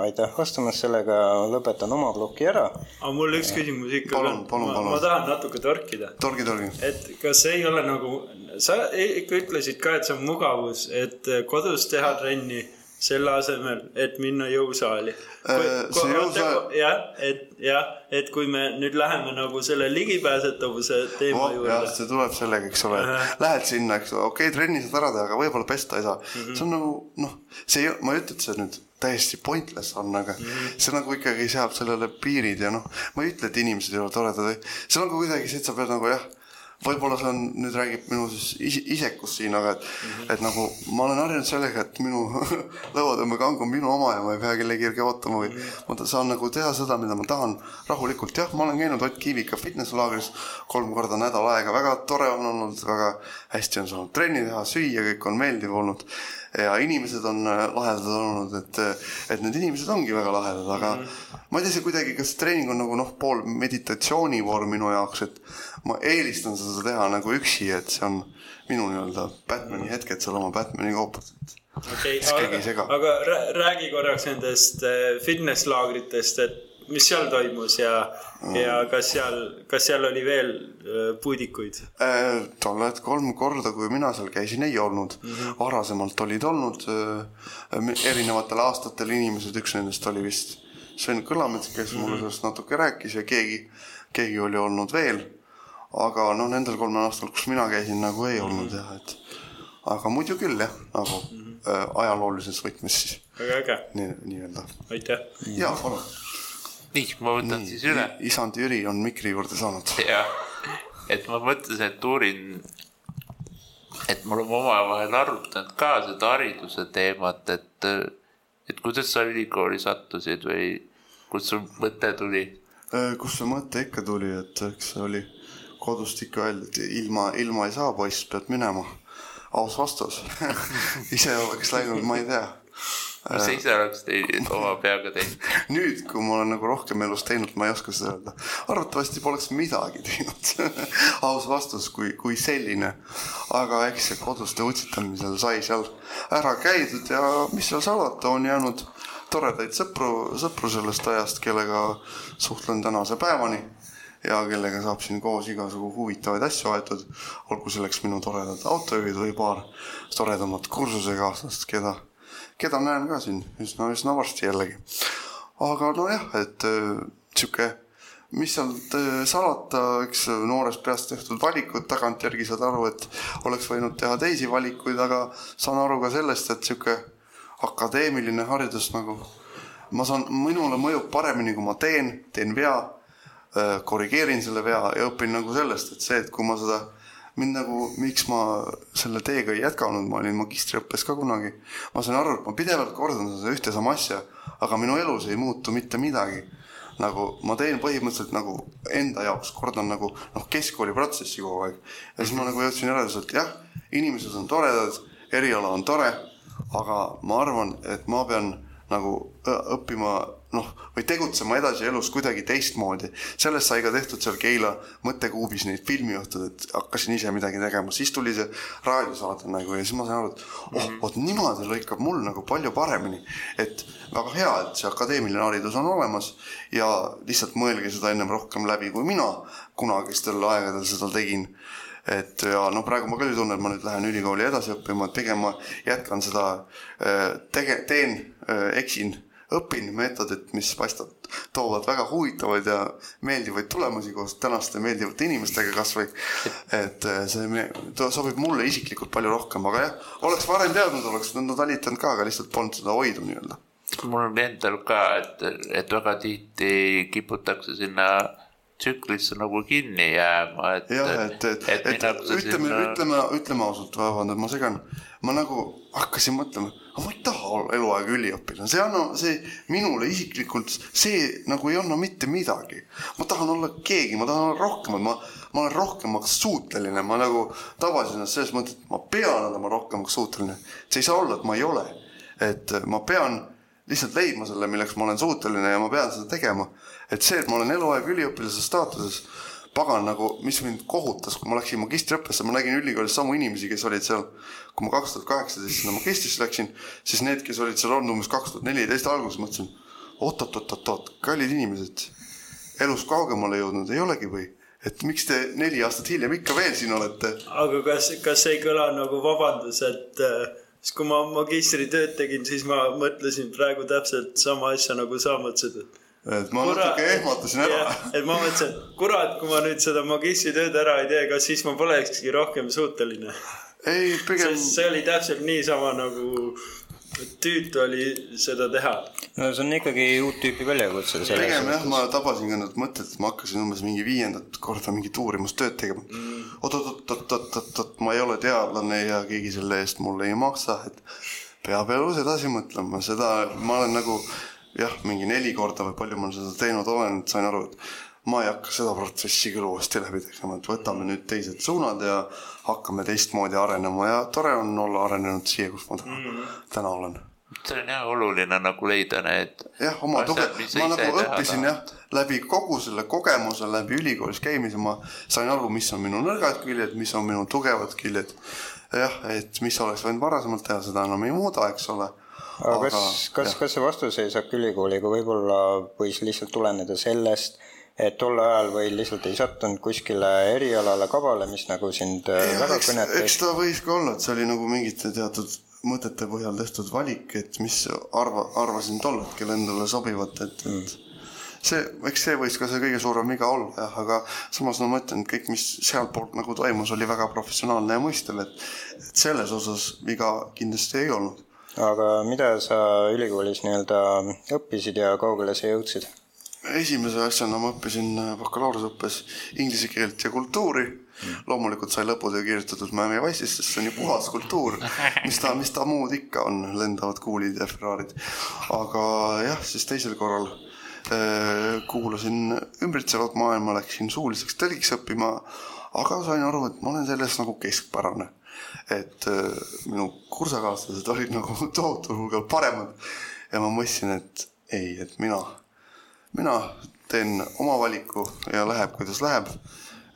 aitäh vastamast, sellega lõpetan oma ploki ära. aga mul üks küsimus ikka palun, palun, palun. ma tahan natuke torkida. torgi, torgi. et kas ei ole nagu, sa ikka ütlesid ka, et see on mugavus, et kodus teha trenni selle asemel, et minna jõusaali. Äh, see jah, et jah, et kui me nüüd läheme nagu selle ligipääsetavuse teema Oh, juurde. see tuleb sellega, eks ole, lähed sinna, eks ole, okei okay,, trenni saad ära teha, aga võib-olla pesta ei saa mm. -hmm. see on nagu noh, see ma ei ütle, et see nüüd täiesti pointless on, aga mm -hmm. see nagu ikkagi seab sellele piirid ja noh, ma ei ütle, et inimesed ei ole toredad, seal on ka kuidagi see, et sa pead nagu jah, võib-olla see on, nüüd räägib minu siis ise, isekus siin, aga et mm, -hmm. et nagu ma olen harjunud sellega, et minu lõuatõmbekang on minu oma ja ma ei pea kellegi järgi ootama või mm -hmm. ma saan nagu teha seda, mida ma tahan rahulikult, jah, ma olen käinud Ott Kiivika fitnesslaagris kolm korda nädal aega, väga tore on olnud, väga hästi on saanud trenni teha, süüa, kõik on meeldiv olnud ja inimesed on äh, lahedad olnud, et, et need inimesed ongi väga lahedad, aga mm -hmm. ma ei tea, see kuidagi, kas treening on nagu noh, pool meditatsioonivorm minu jaoks, et ma eelistan seda teha nagu üksi, et see on minu nii-öelda Batman'i hetked seal oma Batman'i koopas, et sega. aga, aga rää- räägi korraks nendest äh, fitness-laagritest, et mis seal toimus ja mm., ja kas seal, kas seal oli veel äh, puudikuid? Äh, tolled kolm korda, kui mina seal käisin, ei olnud mm. -hmm. varasemalt olid olnud äh, erinevatel aastatel inimesed, üks nendest oli vist Sven Kõlamets, kes mulle mm -hmm. sellest natuke rääkis ja keegi, keegi oli olnud veel. Aga noh, nendel kolmel aastal, kus mina käisin, nagu ei olnud jah, et aga muidu küll jah, nagu mm -hmm. äh, ajaloolises võtmes siis väga äge, nii, nii-öelda. aitäh. ja palun. nii, ma võtan siis üle. isand Jüri on mikri juurde saanud. jah, et ma mõtlesin, et uurin, et me oleme omavahel arutanud ka seda hariduse teemat, et, et kuidas sa ülikooli sattusid või kust sul mõte tuli? Äh, kust see mõte ikka tuli, et eks see oli kodust ikka öeldi, et ilma, ilma ei saa poiss, pead minema. aus vastus. ise oleks läinud, ma ei tea. mis sa ise oleks teinud, oma peaga teinud? nüüd, kui ma olen nagu rohkem elus teinud, ma ei oska seda öelda. arvatavasti poleks midagi teinud. aus vastus, kui, kui selline. aga eks see koduste utsitamisel sai seal ära käidud ja mis seal salata, on jäänud toredaid sõpru, sõpru sellest ajast, kellega suhtlen tänase päevani ja kellega saab siin koos igasugu huvitavaid asju aetud, olgu selleks minu toredad autojuhid või paar toredamat kursusekaaslast, keda, keda näen ka siin üsna, üsna varsti jällegi. aga nojah, et äh, sihuke, mis sealt äh, salata, eks noorest peast tehtud valikud, tagantjärgi saad aru, et oleks võinud teha teisi valikuid, aga saan aru ka sellest, et sihuke akadeemiline haridus nagu ma saan, minule mõjub paremini, kui ma teen, teen vea korrigeerin selle vea ja õpin nagu sellest, et see, et kui ma seda, mind nagu, miks ma selle teega ei jätkanud, ma olin magistriõppes ka kunagi, ma sain aru, et ma pidevalt kordan seda ühte sama asja, aga minu elus ei muutu mitte midagi. nagu ma teen põhimõtteliselt nagu enda jaoks, kordan nagu noh, keskkooliprotsessi kogu aeg. ja siis ma nagu jõudsin järeldusele, et jah, inimesed on toredad, eriala on tore, aga ma arvan, et ma pean nagu õppima noh, või tegutsema edasi elus kuidagi teistmoodi. sellest sai ka tehtud seal Keila mõttekuubis neid filmiõhtud, et hakkasin ise midagi tegema, siis tuli see raadiosaade nagu ja siis ma sain aru, et oh, vot niimoodi lõikab mul nagu palju paremini. et väga hea, et see akadeemiline haridus on olemas ja lihtsalt mõelge seda ennem rohkem läbi, kui mina kunagistel aegadel seda tegin et ja no praegu ma küll ei tunne, et ma nüüd lähen ülikooli edasi õppima, et pigem ma jätkan seda äh, tege-, teen, eksin, õpin meetodit, mis paistab, toovad väga huvitavaid ja meeldivaid tulemusi koos tänaste meeldivate inimestega kasvõi. et äh, see sobib mulle isiklikult palju rohkem, aga jah, oleks varem teadnud, oleks nõnda talitanud ka, aga lihtsalt polnud seda hoidu nii-öelda. mul on endal ka, et, et väga tihti kiputakse sinna tsüklisse nagu kinni jääma, et. jah, et, et, et, et ütleme, ütleme, ütleme ausalt, vabandust, ma segan. ma nagu hakkasin mõtlema, aga ma ei taha olla eluaeg üliõpilane, see ei anna, see minule isiklikult, see nagu ei anna mitte midagi. ma tahan olla keegi, ma tahan olla rohkem, ma, ma olen rohkemaks suuteline, ma nagu tabasin ennast selles mõttes, et ma pean olema rohkemaks suuteline. see ei saa olla, et ma ei ole. et ma pean lihtsalt leidma selle, milleks ma olen suuteline ja ma pean seda tegema. et see, et ma olen eluaeg üliõpilase staatuses, pagan nagu, mis mind kohutas, kui ma läksin magistriõppesse, ma nägin ülikoolis samu inimesi, kes olid seal, kui ma kaks tuhat kaheksateist sinna magistrisse läksin, siis need, kes olid seal olnud umbes kaks tuhat neliteist alguses, mõtlesin oot-oot-oot-oot, kallid inimesed, elus kaugemale jõudnud ei olegi või? et miks te neli aastat hiljem ikka veel siin olete? aga kas, kas ei kõla nagu vabandus, et äh, siis kui ma magistritööd tegin, siis ma mõtlesin praegu täpselt sama asja nagu sa mõtlesid, et et ma kurat, natuke ehmatasin ära. et ma mõtlesin, et kurat, kui ma nüüd seda magistritööd ära ei tee, kas siis ma polekski rohkem suuteline. ei, pigem. see oli täpselt niisama nagu tüütu oli seda teha. no see on ikkagi uut tüüpi väljakutse. pigem jah, ma tabasin ka need mõtted, et ma hakkasin umbes mingi viiendat korda mingit uurimustööd tegema mm.. oot-oot-oot-oot-oot, ma ei ole teadlane ja keegi selle eest mulle ei maksa, et peab elus edasi mõtlema, seda ma olen nagu jah, mingi neli korda või palju ma seda teinud olen, et sain aru, et ma ei hakka seda protsessi küll uuesti läbi tegema, et võtame nüüd teised suunad ja hakkame teistmoodi arenema ja tore on olla arenenud siia, kus ma täna mm, täna olen. see on jah oluline nagu leida need. jah, oma tuge, ma nagu õppisin jah, läbi kogu selle kogemuse, läbi ülikoolis käimise ma sain aru, mis on minu nõrgad küljed, mis on minu tugevad küljed. jah, et mis oleks võinud varasemalt teha, seda enam ei muuda, eks ole aga kas, kas, kas see vastuseis äkki ülikooliga võib-olla võis lihtsalt tuleneda sellest, et tol ajal või lihtsalt ei sattunud kuskile erialale kabale, mis nagu sind äh, ja, väga kõnetas? eks ta võis ka olla, et see oli nagu mingite teatud mõtete põhjal tehtud valik, et mis arva, arvasin tol hetkel endale sobivat, et mm., et see, eks see võis ka see kõige suurem viga olla jah, aga samas no ma ütlen, et kõik, mis sealtpoolt nagu toimus, oli väga professionaalne ja mõistev, et, et selles osas viga kindlasti ei olnud aga mida sa ülikoolis nii-öelda õppisid ja kaugele sa jõudsid? esimese asjana ma õppisin bakalaureuseõppes inglise keelt ja kultuuri mm.. loomulikult sai lõputöö kirjutatud Miami Wice'ist, sest see on ju puhas kultuur. mis ta, mis ta muud ikka on, lendavad kuulid ja Ferrarid. aga jah, siis teisel korral äh, kuulasin ümbritsevat maailma, läksin suuliseks tõlgiks õppima, aga sain aru, et ma olen selles nagu keskpärane et äh, minu kursakaaslased olid nagu tohutul hulgal paremad ja ma mõtlesin, et ei, et mina, mina teen oma valiku ja läheb, kuidas läheb.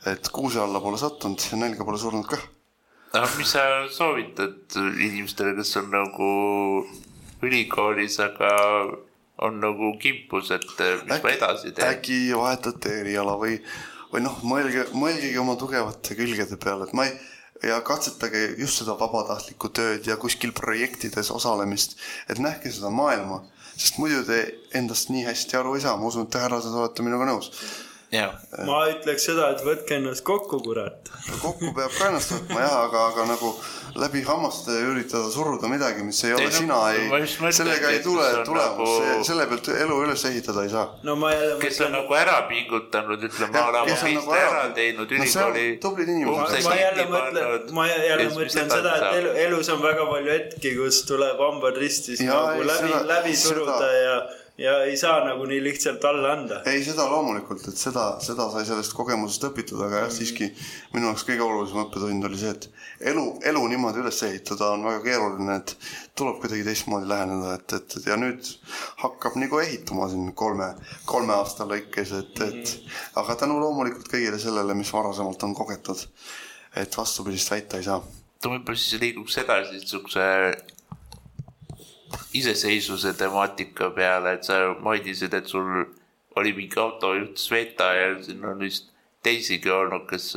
et kuuse alla pole sattunud ja nälga pole surnud kah. aga mis sa soovitad inimestele, kes on nagu ülikoolis, aga on nagu kimpus, et mis äkki, ma edasi teen? äkki vahetate eriala või, või noh, mõelge, mõelgegi oma tugevate külgede peale, et ma ei ja katsetage just seda vabatahtlikku tööd ja kuskil projektides osalemist, et nähke seda maailma, sest muidu te endast nii hästi aru ei saa, ma usun, et te härrased olete minuga nõus Yeah. ma ütleks seda, et võtke ennast kokku, kurat. kokku peab ka ennast võtma jah, aga, aga nagu läbi hammaste üritada suruda midagi, mis ei ole ei, sina, ei, sellega ei tule tulemus nagu..., selle pealt elu üles ehitada ei saa. no ma jälle kes on nagu ära pingutanud, ütleme, ma olen oma piste ära teinud, ülikooli no,. tublid inimesed. ma jälle mõtlen, ma jälle mõtlen seda, et elu, elus on väga palju hetki, kus tuleb hambad ristis ja, nagu läbi, läbi suruda ja ja ei saa nagu nii lihtsalt alla anda. ei, seda loomulikult, et seda, seda sai sellest kogemusest õpitud, aga jah, siiski minu jaoks kõige olulisem õppetund oli see, et elu, elu niimoodi üles ehitada on väga keeruline, et tuleb kuidagi teistmoodi läheneda, et, et, et ja nüüd hakkab nagu ehituma siin kolme, kolme aasta lõikes, et, et mhm. aga tänu loomulikult kõigile sellele, mis varasemalt on kogetud, et vastupidist väita ei saa. võib-olla siis liiguks edasi niisuguse iseseisvuse temaatika peale, et sa mainisid, et sul oli mingi autojuht Sveta ja siin on vist teisigi olnud, kes,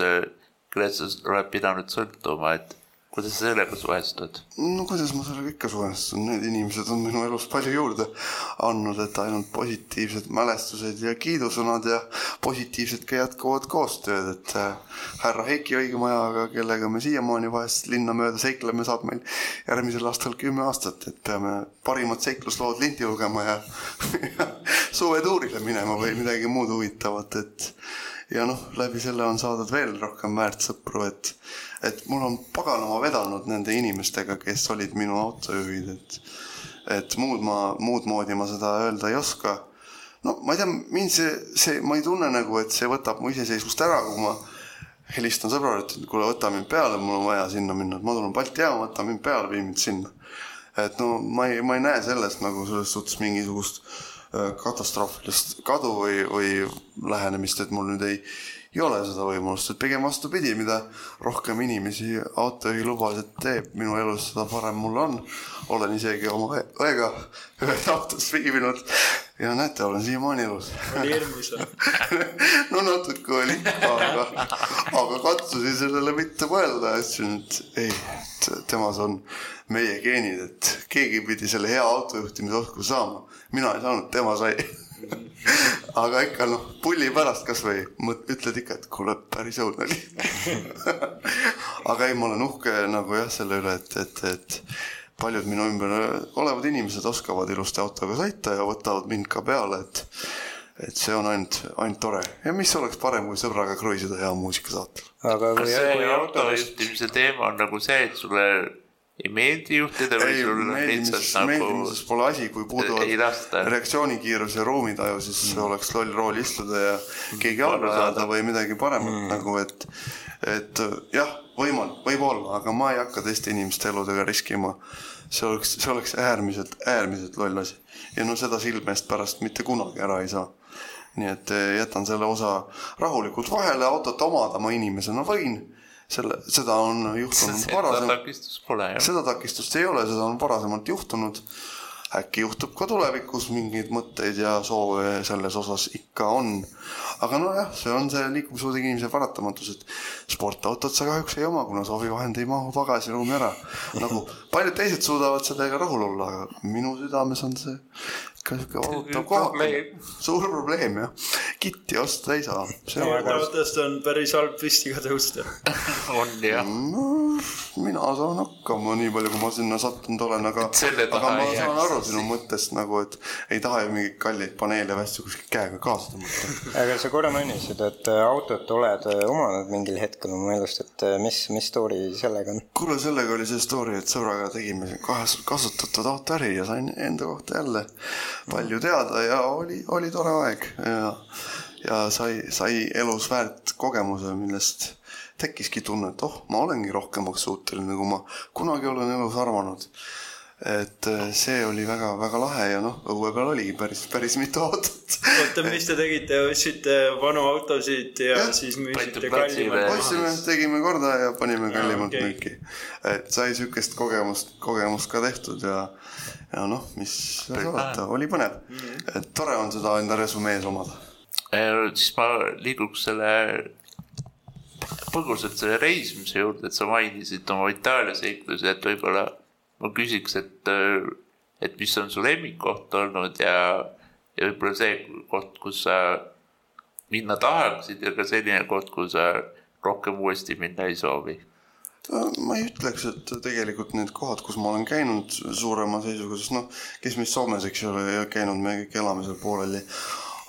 kellest sa oled pidanud sõltuma, et kuidas sa sellega suhestud? no kuidas ma sellega ikka suhestun, need inimesed on minu elus palju juurde andnud, et ainult positiivsed mälestused ja kiidusõnad ja positiivsed ka jätkuvad koostööd, et äh, härra Heiki Õigemajaga, kellega me siiamaani vahest linna mööda seikleme, saab meil järgmisel aastal kümme aastat, et peame parimad seikluslood linti lugema ja, ja suvetuurile minema või midagi muud huvitavat, et ja noh, läbi selle on saadud veel rohkem väärt sõpru, et et mul on paganama vedanud nende inimestega, kes olid minu autojuhid, et et muud ma, muud moodi ma seda öelda ei oska. no ma ei tea, mind see, see, ma ei tunne nagu, et see võtab mu iseseisvust ära, kui ma helistan sõbrale, ütlen, et kuule, võta mind peale, mul on vaja sinna minna, et ma tulen Balti jaama, võta mind peale, vii mind sinna. et no ma ei, ma ei näe sellest nagu selles suhtes mingisugust katastroofilist kadu või, või lähenemist, et mul nüüd ei ei ole seda võimalust, et pigem vastupidi, mida rohkem inimesi autojuhilubasid teeb minu elus, seda parem mul on. olen isegi oma õega ühes autos viibinud ja näete, olen siiamaani elus. oli hirmus või? no natuke oli, aga, aga katsusin sellele mitte mõelda ütlesin, et ei, et temas on meie geenid, et keegi pidi selle hea autojuhtimise oskuse saama. mina ei saanud, tema sai aga ikka noh, pulli pärast kasvõi ütled ikka, et kuule, päris õudne oli aga ei, ma olen uhke nagu jah, selle üle, et, et, et paljud minu ümber olevad inimesed oskavad ilusti autoga sõita ja võtavad mind ka peale, et et see on ainult, ainult tore ja mis oleks parem, kui sõbraga kruiisida hea muusika saatel. aga kui, see autojuhtimise teema on nagu see, et sulle ei meeldi juhtida või sul lihtsalt nagu meeldimises pole asi, kui puuduvad reaktsioonikiirus ja ruumitaju, siis mm. oleks loll rool istuda ja keegi alla ajada või midagi paremat mm. nagu, et et jah, võimalik, võib-olla, aga ma ei hakka teiste inimeste eludega riskima. see oleks, see oleks äärmiselt, äärmiselt loll asi ja no seda silme eest pärast mitte kunagi ära ei saa. nii et eh, jätan selle osa rahulikult vahele, autot omada ma inimesena võin selle, seda on juhtunud varasem. seda takistust pole jah. seda takistust ei ole, seda on varasemalt juhtunud. äkki juhtub ka tulevikus mingeid mõtteid ja soove selles osas ikka on aga nojah, see on see liikumispuudega inimese paratamatus, et sportautot sa kahjuks ei oma, kuna soovivahend ei mahu pagasiruumi ära. nagu paljud teised suudavad sellega rahul olla, aga minu südames on see valutav kohak. suur probleem jah, kitti osta ei saa. autost on päris halb püstiga tõusta on jah no,. mina saan hakkama, nii palju, kui ma sinna sattunud olen, aga, aga ma saan aru sinu mõttest nagu, et ei taha ju mingeid kalleid paneele või asju kuskilt käega kaasa tõmmata. aga sa korra mainisid, et äh, autot oled äh, omanud mingil hetkel oma elust, et äh, mis, mis story sellega on? kuule, sellega oli see story, et sõbraga tegime kahes kasutatud autoäri ja sain enda kohta jälle palju teada ja oli, oli tore aeg ja, ja sai, sai elus väärt kogemuse, millest tekkiski tunne, et oh, ma olengi rohkemaks suuteline, kui ma kunagi olen elus arvanud et äh, see oli väga-väga lahe ja noh, õue peal oligi päris, päris mitu autot. oota, mis te tegite, ostsite vanu autosid ja, ja siis müüsite kallimalt ostsime, tegime korda ja panime kallimalt okay. müüki. et sai sihukest kogemust, kogemust ka tehtud ja, ja noh, mis salata, oli põnev mm. -hmm. et tore on seda enda resümees omada. siis ma liiguks selle põgusalt selle reisimise juurde, et sa mainisid oma Itaalia seiklusi, et võib-olla ma küsiks, et, et mis on su lemmikkoht olnud ja, ja võib-olla see koht, kus sa minna tahaksid ja ka selline koht, kuhu sa rohkem uuesti minna ei soovi ma ei ütleks, et tegelikult need kohad, kus ma olen käinud suurema seisuga, sest noh, kes meist Soomes, eks ole, ei käinud, me kõik elame seal pooleli.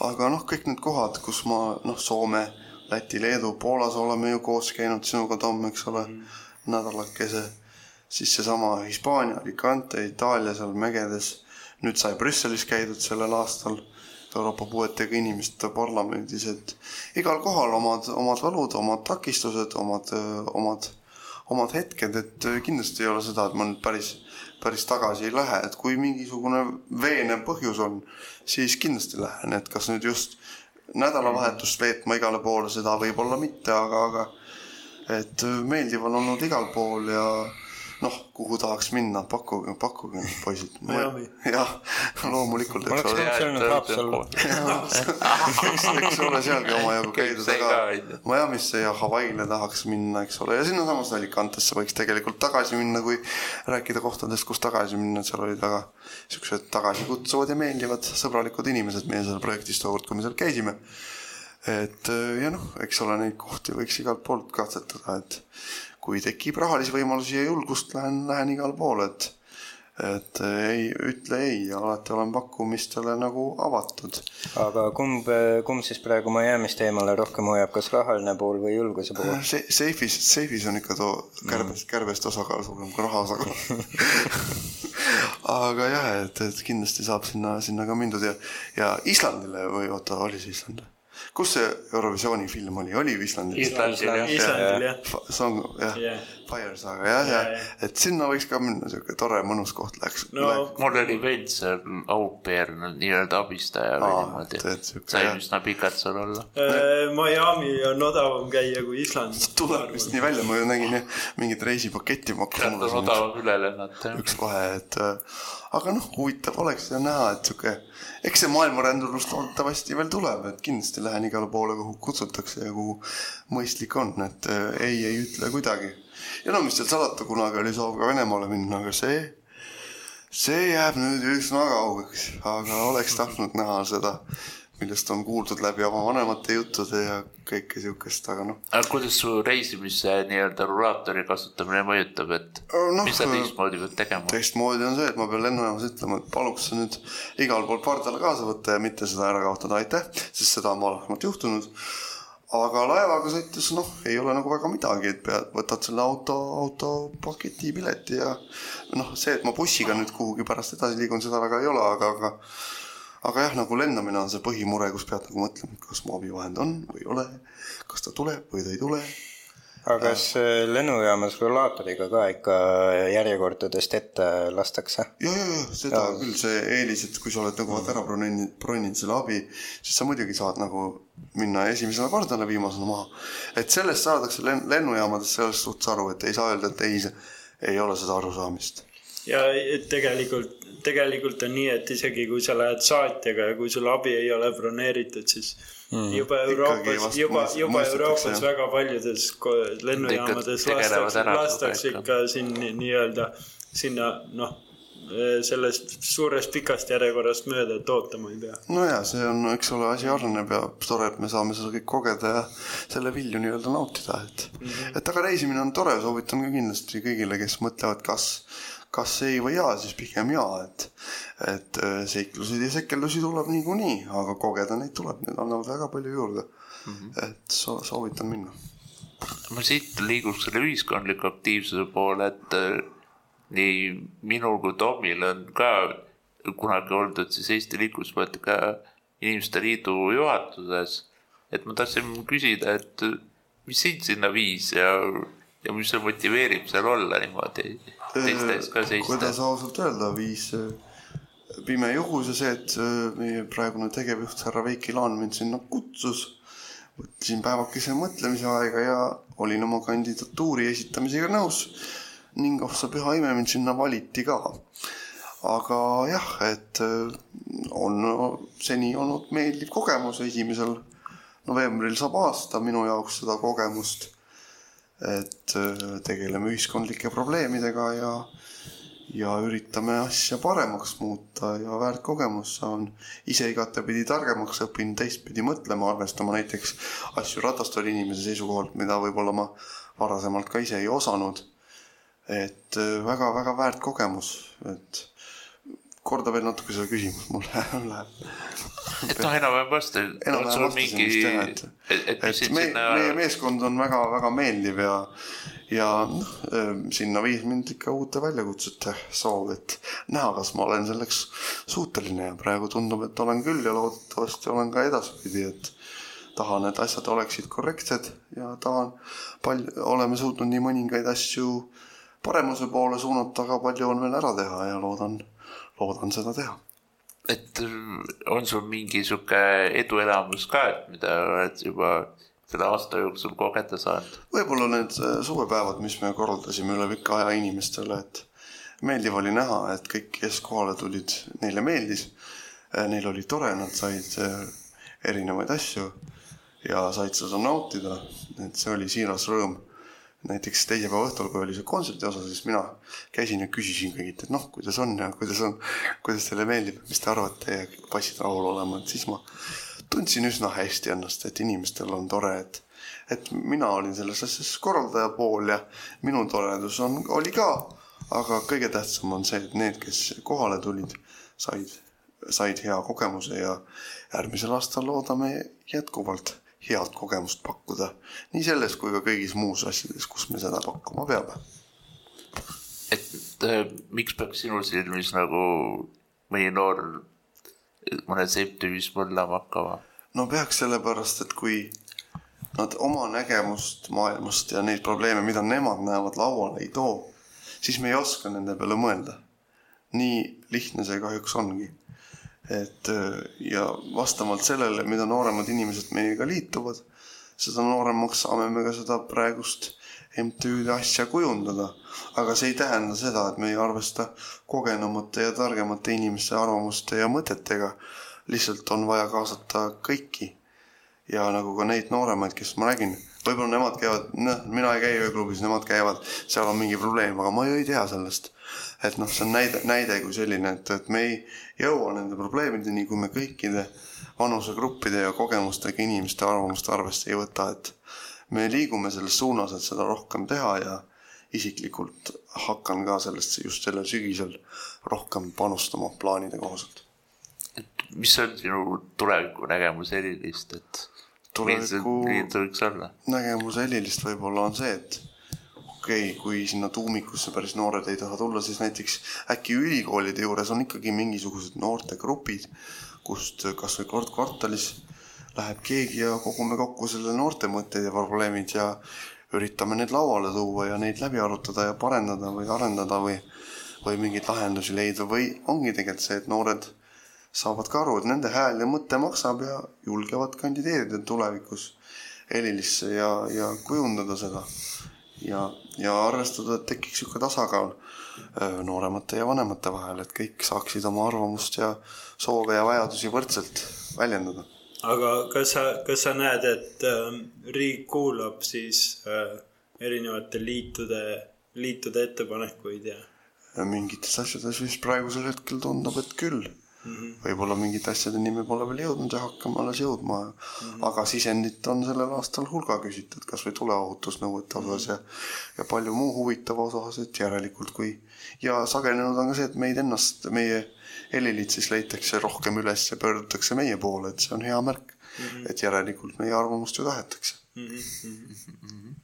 aga noh, kõik need kohad, kus ma noh, Soome, Läti, Leedu, Poolas oleme ju koos käinud sinuga, Tom, eks ole mm., nädalakese siis seesama Hispaania, Alicante, Itaalia seal mägedes, nüüd sai Brüsselis käidud sellel aastal Euroopa puuetega inimeste parlamendis, et igal kohal omad, omad valud, omad takistused, omad, omad, omad hetked, et kindlasti ei ole seda, et ma nüüd päris, päris tagasi ei lähe, et kui mingisugune veenev põhjus on, siis kindlasti lähen, et kas nüüd just nädalavahetust veetma igale poole, seda võib-olla mitte, aga, aga et meeldiv on olnud igal pool ja noh, kuhu tahaks minna, pakkuge, pakkuge nüüd poisid. jah, loomulikult. ma oleks mõelnud sellele Haapsallu. eks ole, sealgi omajagu käidud, aga Miami'sse ja Hawaii'le tahaks minna, eks ole, ja sinnasamasse Alicantesse võiks tegelikult tagasi minna, kui rääkida kohtadest, kus tagasi minna, et seal olid väga siuksed tagasikutsuvad ja meeldivad sõbralikud inimesed meie seal projektis tookord, kui me seal käisime et ja noh, eks ole, neid kohti võiks igalt poolt katsetada, et kui tekib rahalisi võimalusi ja julgust, lähen, lähen igale poole, et et ei ütle ei ja alati olen pakkumistele nagu avatud. aga kumb, kumb siis praegu Miami'st eemale rohkem hoiab, kas rahaline pool või julguse pool Se? Seifis, seifis on ikka too kärbest mm., kärbest osakaal suurem kui raha osakaal aga jah, et, et kindlasti saab sinna, sinna ka mindud ja, ja Islandile või oota, oli see Island? Kus see Eurovisiooni film oli, oli Islandil? Islandil jah. Jah. Song, jah Jah. Fire Saga jah, Jah, jah. et sinna võiks ka minna, siuke tore mõnus koht läheks no mul oli vend seal au pair nii-öelda abistaja või niimoodi jah. üsna pikalt seal olla äh, Miami on odavam käia kui Island. tuleb vist nii välja, ma ju nägin jah, mingit reisipaketti sealt on odavam üle lennata jah üks kohe, et äh, aga noh, huvitav oleks ju näha, et sihuke, eks see maailmarändurlus loodetavasti veel tuleb, et kindlasti lähen igale poole, kuhu kutsutakse ja kuhu mõistlik on, et äh, ei, ei ütle kuidagi. Ja no mis seal salata, kunagi oli soov ka Venemaale minna, aga see, see jääb nüüd üsna kaugeks, aga oleks tahtnud näha seda, millest on kuuldud läbi oma vanemate juttude ja kõike siukest, aga noh. aga kuidas su reisimise nii-öelda rulaatori kasutamine mõjutab, et noh, mis sa teistmoodi pead tegema? teistmoodi on see, et ma pean lennujaamas ütlema, et paluks nüüd igal pool pardale kaasa võtta ja mitte seda ära kaotada, aitäh, sest seda on varasemalt juhtunud. Aga laevaga sõites noh, ei ole nagu väga midagi, et pead, võtad selle auto, autopaketi pileti ja noh, see, et ma bussiga nüüd kuhugi pärast edasi liigun, seda väga ei ole, aga, aga aga jah, nagu lendamine on see põhimure, kus pead nagu mõtlema, kas mu abivahend on või ei ole, kas ta tuleb või ta ei tule aga kas äh, lennujaamas rulaatoriga ka ikka järjekordadest ette lastakse? ja, ja, ja seda ja. küll, see eelis, et kui sa oled nagu vaata ära broninud, broninud selle abi, siis sa muidugi saad nagu minna esimesele pardale, viimasena maha. et sellest saadakse len-, lennujaamades selles suhtes aru, et ei saa öelda, et ei, ei ole seda arusaamist. ja et tegelikult, tegelikult on nii, et isegi kui sa lähed saatjaga ja kui sul abi ei ole broneeritud, siis mm. juba Euroopas juba, juba Euroopas väga paljudes lennujaamades lastakse, lastakse ikka siin ni- nii-öelda sinna noh, sellest suurest pikast järjekorrast mööda, et ootama ei pea. no ja see on, eks ole, asi areneb ja tore, et me saame seda kõik kogeda ja selle vilju nii-öelda nautida, et mm, -hmm. et aga reisimine on tore, soovitan ka kindlasti kõigile, kes mõtlevad, kas, kas ei või jaa, siis pigem jaa, et et äh, seiklusi ja sekeldusi tuleb niikuinii, aga kogeda neid tuleb, need annavad väga palju juurde mm. -hmm. et so, soovitan minna. ma siit liiguks selle ühiskondliku aktiivsuse poole, et äh, nii minul kui Tomil on ka kunagi oldud siis Eesti Liikluspoliitika Inimeste Liidu juhatuses. et ma tahtsin küsida, et mis sind sinna viis ja, ja mis sind motiveerib seal olla niimoodi teiste ees ka seista kuidas? ausalt öelda, viis äh, pime juhus ja see, et äh, meie praegune tegevjuht härra Veiki Laan mind sinna kutsus. võtsin päevakese mõtlemise aega ja olin oma kandidatuuri esitamisega nõus ning oh sa püha ime, mind sinna valiti ka. aga jah, et äh, on seni olnud meeldiv kogemus, esimesel novembril saab aasta minu jaoks seda kogemust et äh, tegeleme ühiskondlike probleemidega ja ja üritame asja paremaks muuta ja väärt kogemus saan ise igatepidi targemaks, õpin teistpidi mõtlema, arvestama näiteks asju ratastooli inimese seisukohalt, mida võib-olla ma varasemalt ka ise ei osanud. et väga-väga väärt kogemus, et korda veel natuke seda küsimust, mul läheb, et noh, enam-vähem vasta, on enam-vähem vastasin mingi vist jah, et, et, et et me, sinna meie meeskond on väga-väga meeldiv ja, ja noh, sinna viis mind ikka uute väljakutsete soov, et näha, kas ma olen selleks suuteline ja praegu tundub, et olen küll ja loodetavasti olen ka edaspidi, et tahan, et asjad oleksid korrektsed ja tahan palju, oleme suutnud nii mõningaid asju paremuse poole suunata, aga palju on veel ära teha ja loodan, loodan seda teha et on sul mingi sihuke eduelamus ka, et mida oled juba selle aasta jooksul kogeda saanud? võib-olla need äh, suvepäevad, mis me korraldasime üle pika aja inimestele, et meeldiv oli näha, et kõik, kes kohale tulid, neile meeldis. Neil oli tore, nad said äh, erinevaid asju ja said seda nautida, et see oli siiras rõõm. Näiteks teisipäeva õhtul, kui oli see kontserdi osa, siis mina käisin ja küsisin kõigilt, et noh, kuidas on ja kuidas on, kuidas teile meeldib, mis te arvate ja kõik passid rahul olema, et siis ma tundsin üsna hästi ennast, et inimestel on tore, et et mina olin selles asjas korraldaja pool ja minu toredus on, oli ka, aga kõige tähtsam on see, et need, kes kohale tulid, said, said hea kogemuse ja järgmisel aastal loodame jätkuvalt head kogemust pakkuda nii selles kui ka kõigis muus asjades, kus me seda pakkuma peame. et äh, miks peaks sinu silmis nagu mõni noor mõnes MTÜ-s mõtlema hakkama? no peaks sellepärast, et kui nad oma nägemust maailmast ja neid probleeme, mida nemad näevad, lauale ei too, siis me ei oska nende peale mõelda. nii lihtne see kahjuks ongi. Et ja vastavalt sellele, mida nooremad inimesed meiega liituvad, seda nooremaks saame me ka seda praegust MTÜ-de asja kujundada. aga see ei tähenda seda, et me ei arvesta kogenumate ja targemate inimeste arvamuste ja mõtetega. lihtsalt on vaja kaasata kõiki. ja nagu ka neid nooremaid, kes ma räägin, võib-olla nemad käivad, noh, mina ei käi ööklubis, nemad käivad, seal on mingi probleem, aga ma ju ei tea sellest. Et noh, see on näide, näide kui selline, et, et me ei jõua nende probleemideni, kui me kõikide vanusegruppide ja kogemustega inimeste arvamust arvesse ei võta, et me liigume selles suunas, et seda rohkem teha ja isiklikult hakkan ka sellest just sellel sügisel rohkem panustama plaanide kohaselt. et mis on sinu tulevikunägemus Helilist, et tuleviku nägemus Helilist võib-olla on see, et okei okay,, kui sinna tuumikusse päris noored ei taha tulla, siis näiteks äkki ülikoolide juures on ikkagi mingisugused noortegrupid, kust kasvõi kord kvartalis läheb keegi ja kogume kokku selle noorte mõtted ja probleemid ja üritame need lauale tuua ja neid läbi arutada ja parendada või arendada või, või mingeid lahendusi leida või ongi tegelikult see, et noored saavad ka aru, et nende hääl ja mõte maksab ja julgevad kandideerida tulevikus helilisse ja, ja kujundada seda. ja, ja arvestada, et tekiks niisugune tasakaal nooremate ja vanemate vahel, et kõik saaksid oma arvamust ja soove ja vajadusi võrdselt väljendada aga kas sa, kas sa näed, et äh, riik kuulab siis äh, erinevate liitude, liitude ettepanekuid ja? mingites asjades vist praegusel hetkel tundub, et küll mm -hmm.. võib-olla mingite asjadeni me pole veel jõudnud ja hakkame alles jõudma mm. -hmm. aga sisendit on sellel aastal hulga küsitud, kasvõi tuleohutusnõuete osas ja, ja palju muu huvitava osas, et järelikult kui ja sagenenud on ka see, et meid ennast, meie heliliit siis leitakse rohkem üles ja pöördutakse meie poole, et see on hea märk mm. -hmm. et järelikult meie arvamust ju tahetakse mm. -hmm.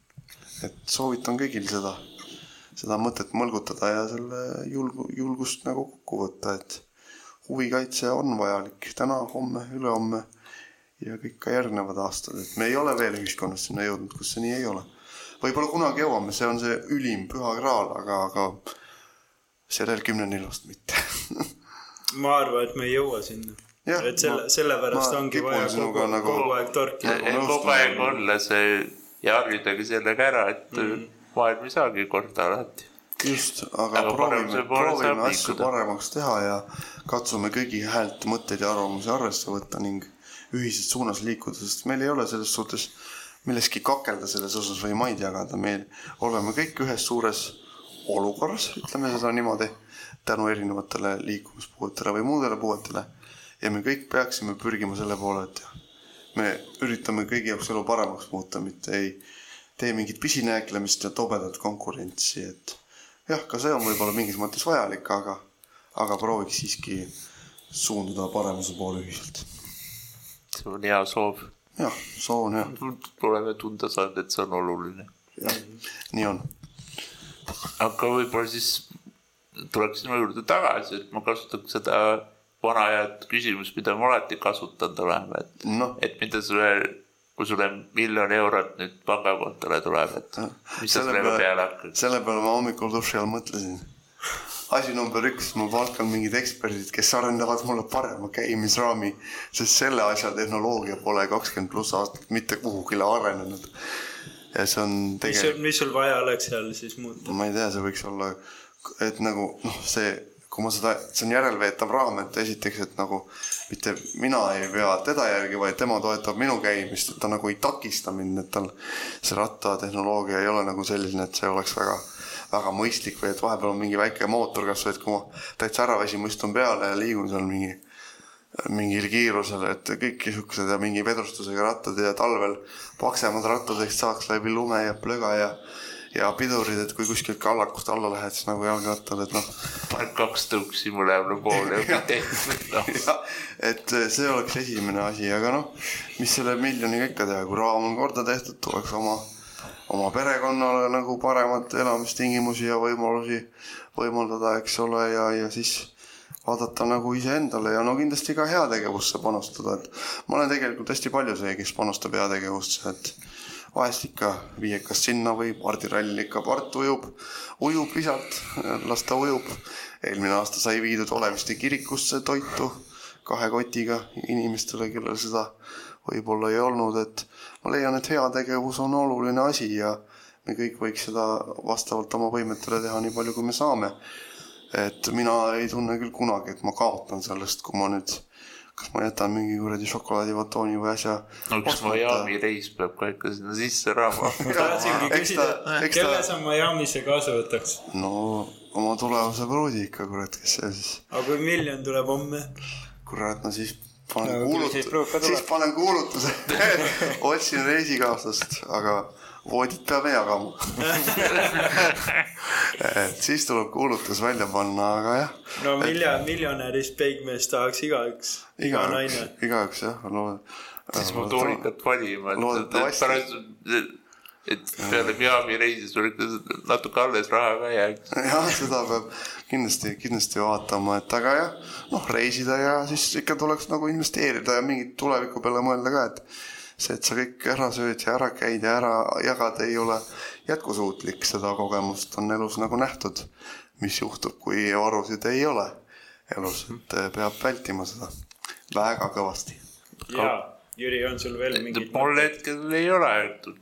et soovitan kõigil seda, seda mõtet mõlgutada ja selle julgu, julgust nagu kokku võtta, et huvikaitse on vajalik täna, homme, ülehomme ja kõik ka järgnevad aastad, et me ei ole veel ühiskonnas sinna jõudnud, kus see nii ei ole. võib-olla kunagi jõuame, see on see ülim püha graal, aga, aga sellel kümnenilast mitte ma arvan, et me ei jõua sinna. et selle, sellepärast ongi vaja kogu, nagu, kogu aeg torkida. kogu aeg olla see ja harjudagi sellega ära, et mm -hmm. maailm ei saagi korda alati. Just, aga, proovime, proovime asju paremaks teha ja katsume kõigi häält, mõtteid ja arvamusi arvesse võtta ning ühises suunas liikuda, sest meil ei ole selles suhtes milleski kakelda selles osas või maid jagada, me oleme kõik ühes suures olukorras, ütleme seda niimoodi tänu erinevatele liikumispuuetele või muudele puuetele. ja me kõik peaksime pürgima selle poole, et me üritame kõigi jaoks elu paremaks muuta, mitte ei tee mingit pisinääklemist ja tobedat konkurentsi, et jah, ka see on võib-olla mingis mõttes vajalik, aga, aga prooviks siiski suunduda paremuse poole ühiselt. see on hea soov. jah, soov on hea. oleme tunda saanud, et see on oluline. jah, nii on. aga võib-olla siis tuleks sinu juurde tagasi, et ma kasutaks seda vana head küsimust, mida ma alati kasutanud olen, et no., et mida sulle, kui sulle miljon eurot nüüd pangakontole tuleb, et mis sa sellega peale hakkad? selle peale ma hommikul duši all mõtlesin. asi number üks, ma palkan mingid eksperdid, kes arendavad mulle parema käimisraami, sest selle asja tehnoloogia pole kakskümmend pluss aastat mitte kuhugile arenenud. ja see on tegelikult. mis sul vaja oleks seal siis muuta? ma ei tea, see võiks olla et nagu noh, see, kui ma seda, see on järelveetav raam, et esiteks, et nagu mitte mina ei vea teda järgi, vaid tema toetab minu käimist, et ta nagu ei takista mind, et tal see rattatehnoloogia ei ole nagu selline, et see oleks väga, väga mõistlik või et vahepeal on mingi väike mootor kasvõi, et kui ma täitsa ära väsin, ma istun peale ja liigun seal mingi mingil kiirusel, et kõik niisugused ja mingi vedrustusega rattad ja talvel paksemad rattad, eks saaks läbi lume ja plöga ja ja pidurid, et kui kuskilt kallakust alla lähed, siis nagu jalgrattal, et noh. paned kaks tõuksi mõlemale poole ja tehtud no.. et see oleks esimene asi, aga noh, mis selle miljoniga ikka teha, kui raam on korda tehtud, tuleks oma, oma perekonnale nagu paremat elamistingimusi ja võimalusi võimaldada, eks ole, ja, ja siis vaadata nagu iseendale ja no kindlasti ka heategevusse panustada, et ma olen tegelikult hästi palju see, kes panustab heategevusse, et vahest ikka viiekas sinna või pardirall ikka, part ujub, ujub visalt, las ta ujub. eelmine aasta sai viidud Oleviste kirikusse toitu kahe kotiga inimestele, kellel seda võib-olla ei olnud, et ma leian, et heategevus on oluline asi ja me kõik võiks seda vastavalt oma võimetele teha nii palju, kui me saame. et mina ei tunne küll kunagi, et ma kaotan sellest, kui ma nüüd kas ma jätan mingi kuradi šokolaadibatooni või asja. no üks Miami reis peab ka ikka sinna sisse raama tahtsingi küsida, kelle sa Miami'sse kaasa võtaks? no oma tulevase pruudi ikka, kurat, kes see siis. aga kui miljon tuleb homme? kurat, no siis panen no, kuulutuse, siis panen kuulutuse otsin reisikaaslast, aga voodit peame jagama et siis tuleb kuulutus välja panna, aga jah. no miljon, miljonärist peigmeest tahaks igaüks, iga naine. igaüks jah, loodan. siis ma toon ikka valima, et pärast et peale Miami reisi sul ikka natuke alles raha ka jääks. jah, seda peab kindlasti, kindlasti vaatama, et aga jah, noh, reisida ja siis ikka tuleks nagu investeerida ja mingit tuleviku peale mõelda ka, et see, et sa kõik ära sööd ja ära käid ja ära jagad, ei ole jätkusuutlik, seda kogemust on elus nagu nähtud, mis juhtub, kui varusid ei ole elus, et peab vältima seda väga kõvasti. jaa Jüri, on sul veel mingit? mul hetkel ei ole,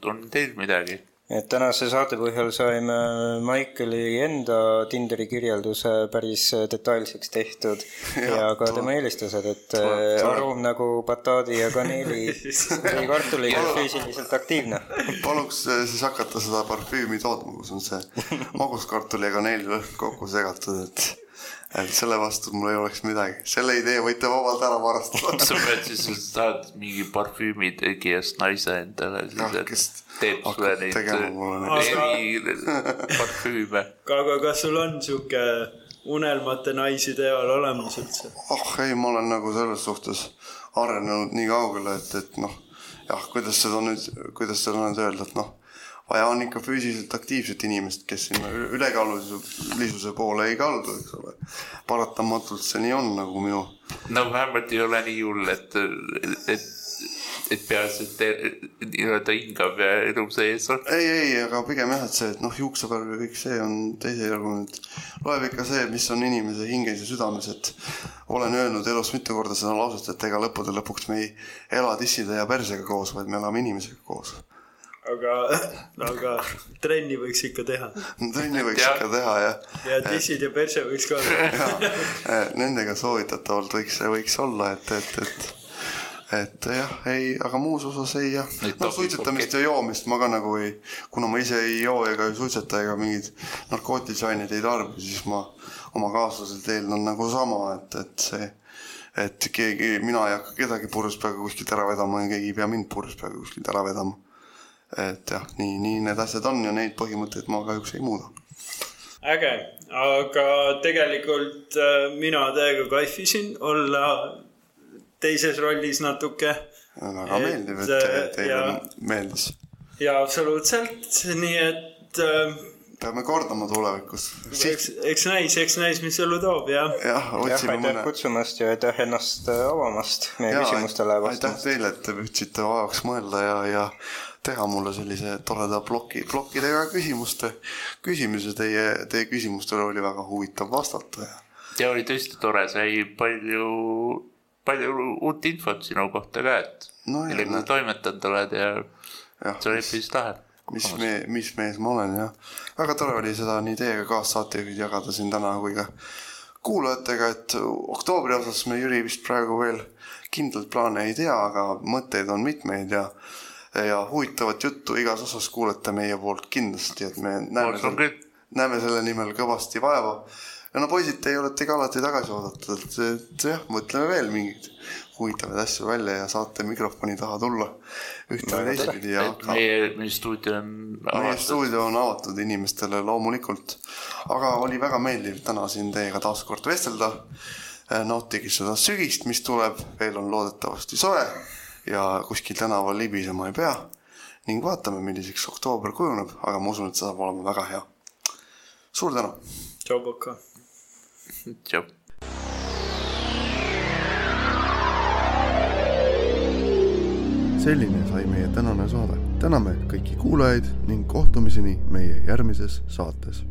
on teil midagi? Et tänase saate põhjal saime Maikeli enda Tinderi kirjelduse päris detailseks tehtud. Ja, ja ka tema eelistused, et äh, arum nagu bataadi ja kaneeli või kartuliga füüsiliselt aktiivne. paluks äh, siis hakata seda parfüümi tootma, kus on see maguskartuli ja kaneeli lõhn kokku segatud, et et selle vastu mul ei oleks midagi, selle idee võite vabalt ära varastada. Sa pead siis, saad mingi parfüümitegijast naise endale siis, et teeb sulle neid eriparfüüme. aga kas sul on sihuke unelmate naisideal olemas üldse? oh ei, ma olen nagu selles suhtes arenenud nii kaugele, et, et noh, jah, kuidas seda nüüd, kuidas seda nüüd öelda, et noh vaja on ikka füüsiliselt aktiivset inimest, kes sinna ülekaalulisuse poole ei kaldu, eks ole. paratamatult see nii on, nagu minu. no vähemalt ei ole nii hull, et, et, et peaasi, et nii-öelda hingab ja elu sees on. ei, ei, aga pigem jah, et see, et noh, juuksevärv ja kõik see on teisejärguline, et loeb ikka see, mis on inimese hinges ja südames, et olen öelnud elus mitu korda seda lauset, et ega lõppude lõpuks me ei ela tisside ja persega koos, vaid me elame inimesega koos aga, aga trenni võiks ikka teha. trenni võiks ja. ikka teha jah. ja tissid ja perse võiks ka teha. Eh, nendega soovitatavalt võiks, võiks olla, et, et, et et jah, ei, aga muus osas ei jah. no suitsetamist ja joomist ma ka nagu ei, kuna ma ise ei joo ega ei suitseta ega mingeid narkootilisi aineid ei tarbi, siis ma oma kaaslaselt eeldan nagu sama, et, et see, et keegi, mina ei hakka kedagi purjus peaga kuskilt ära vedama ja keegi ei pea mind purjus peaga kuskilt ära vedama et jah, nii, nii need asjad on ja neid põhimõtteid ma kahjuks ei muuda. äge, aga tegelikult äh, mina täiega kaifisin olla teises rollis natuke. väga meeldiv, et äh, teile ja, meeldis. ja absoluutselt, nii et äh, peame kordama tulevikus. eks, eks näis, eks näis, mis elu toob, jah. jah, otsime mõne. aitäh kutsumast ja aitäh ennast avamast meie ja, küsimustele vastamast. aitäh teile, et te püüdsite vajaks mõelda ja, ja teha mulle sellise toreda ploki, plokkidega küsimuste, küsimise teie, teie küsimustele oli väga huvitav vastata ja. ja oli tõesti tore, sai palju, palju uut infot sinu kohta ka, et no, millega sa toimetanud oled ja, ja see oli päris lahe mis me, mis mees ma olen jah. väga tore oli seda nii teiega kaassaatejuhid jagada siin täna kui ka kuulajatega, et oktoobri osas me Jüri vist praegu veel kindlalt plaane ei tea, aga mõtteid on mitmeid ja ja huvitavat juttu igas osas kuulete meie poolt kindlasti, et me näeme, näeme selle nimel kõvasti vaeva. No poisid, teie olete ka alati tagasi oodatud, et, et jah, mõtleme veel mingeid huvitavaid asju välja ja saate mikrofoni taha tulla ühte või teistpidi ja ka... meie, meie stuudio on avatud. meie stuudio on avatud inimestele loomulikult, aga oli väga meeldiv täna siin teiega taas kord vestelda. nautige seda sügist, mis tuleb, veel on loodetavasti soe ja kuskil tänaval libisema ei pea ning vaatame, milliseks oktoober kujuneb, aga ma usun, et see saab olema väga hea. suur tänu. tšau, Poka. Chao. selline sai meie tänane saade. täname kõiki kuulajaid ning kohtumiseni meie järgmises saates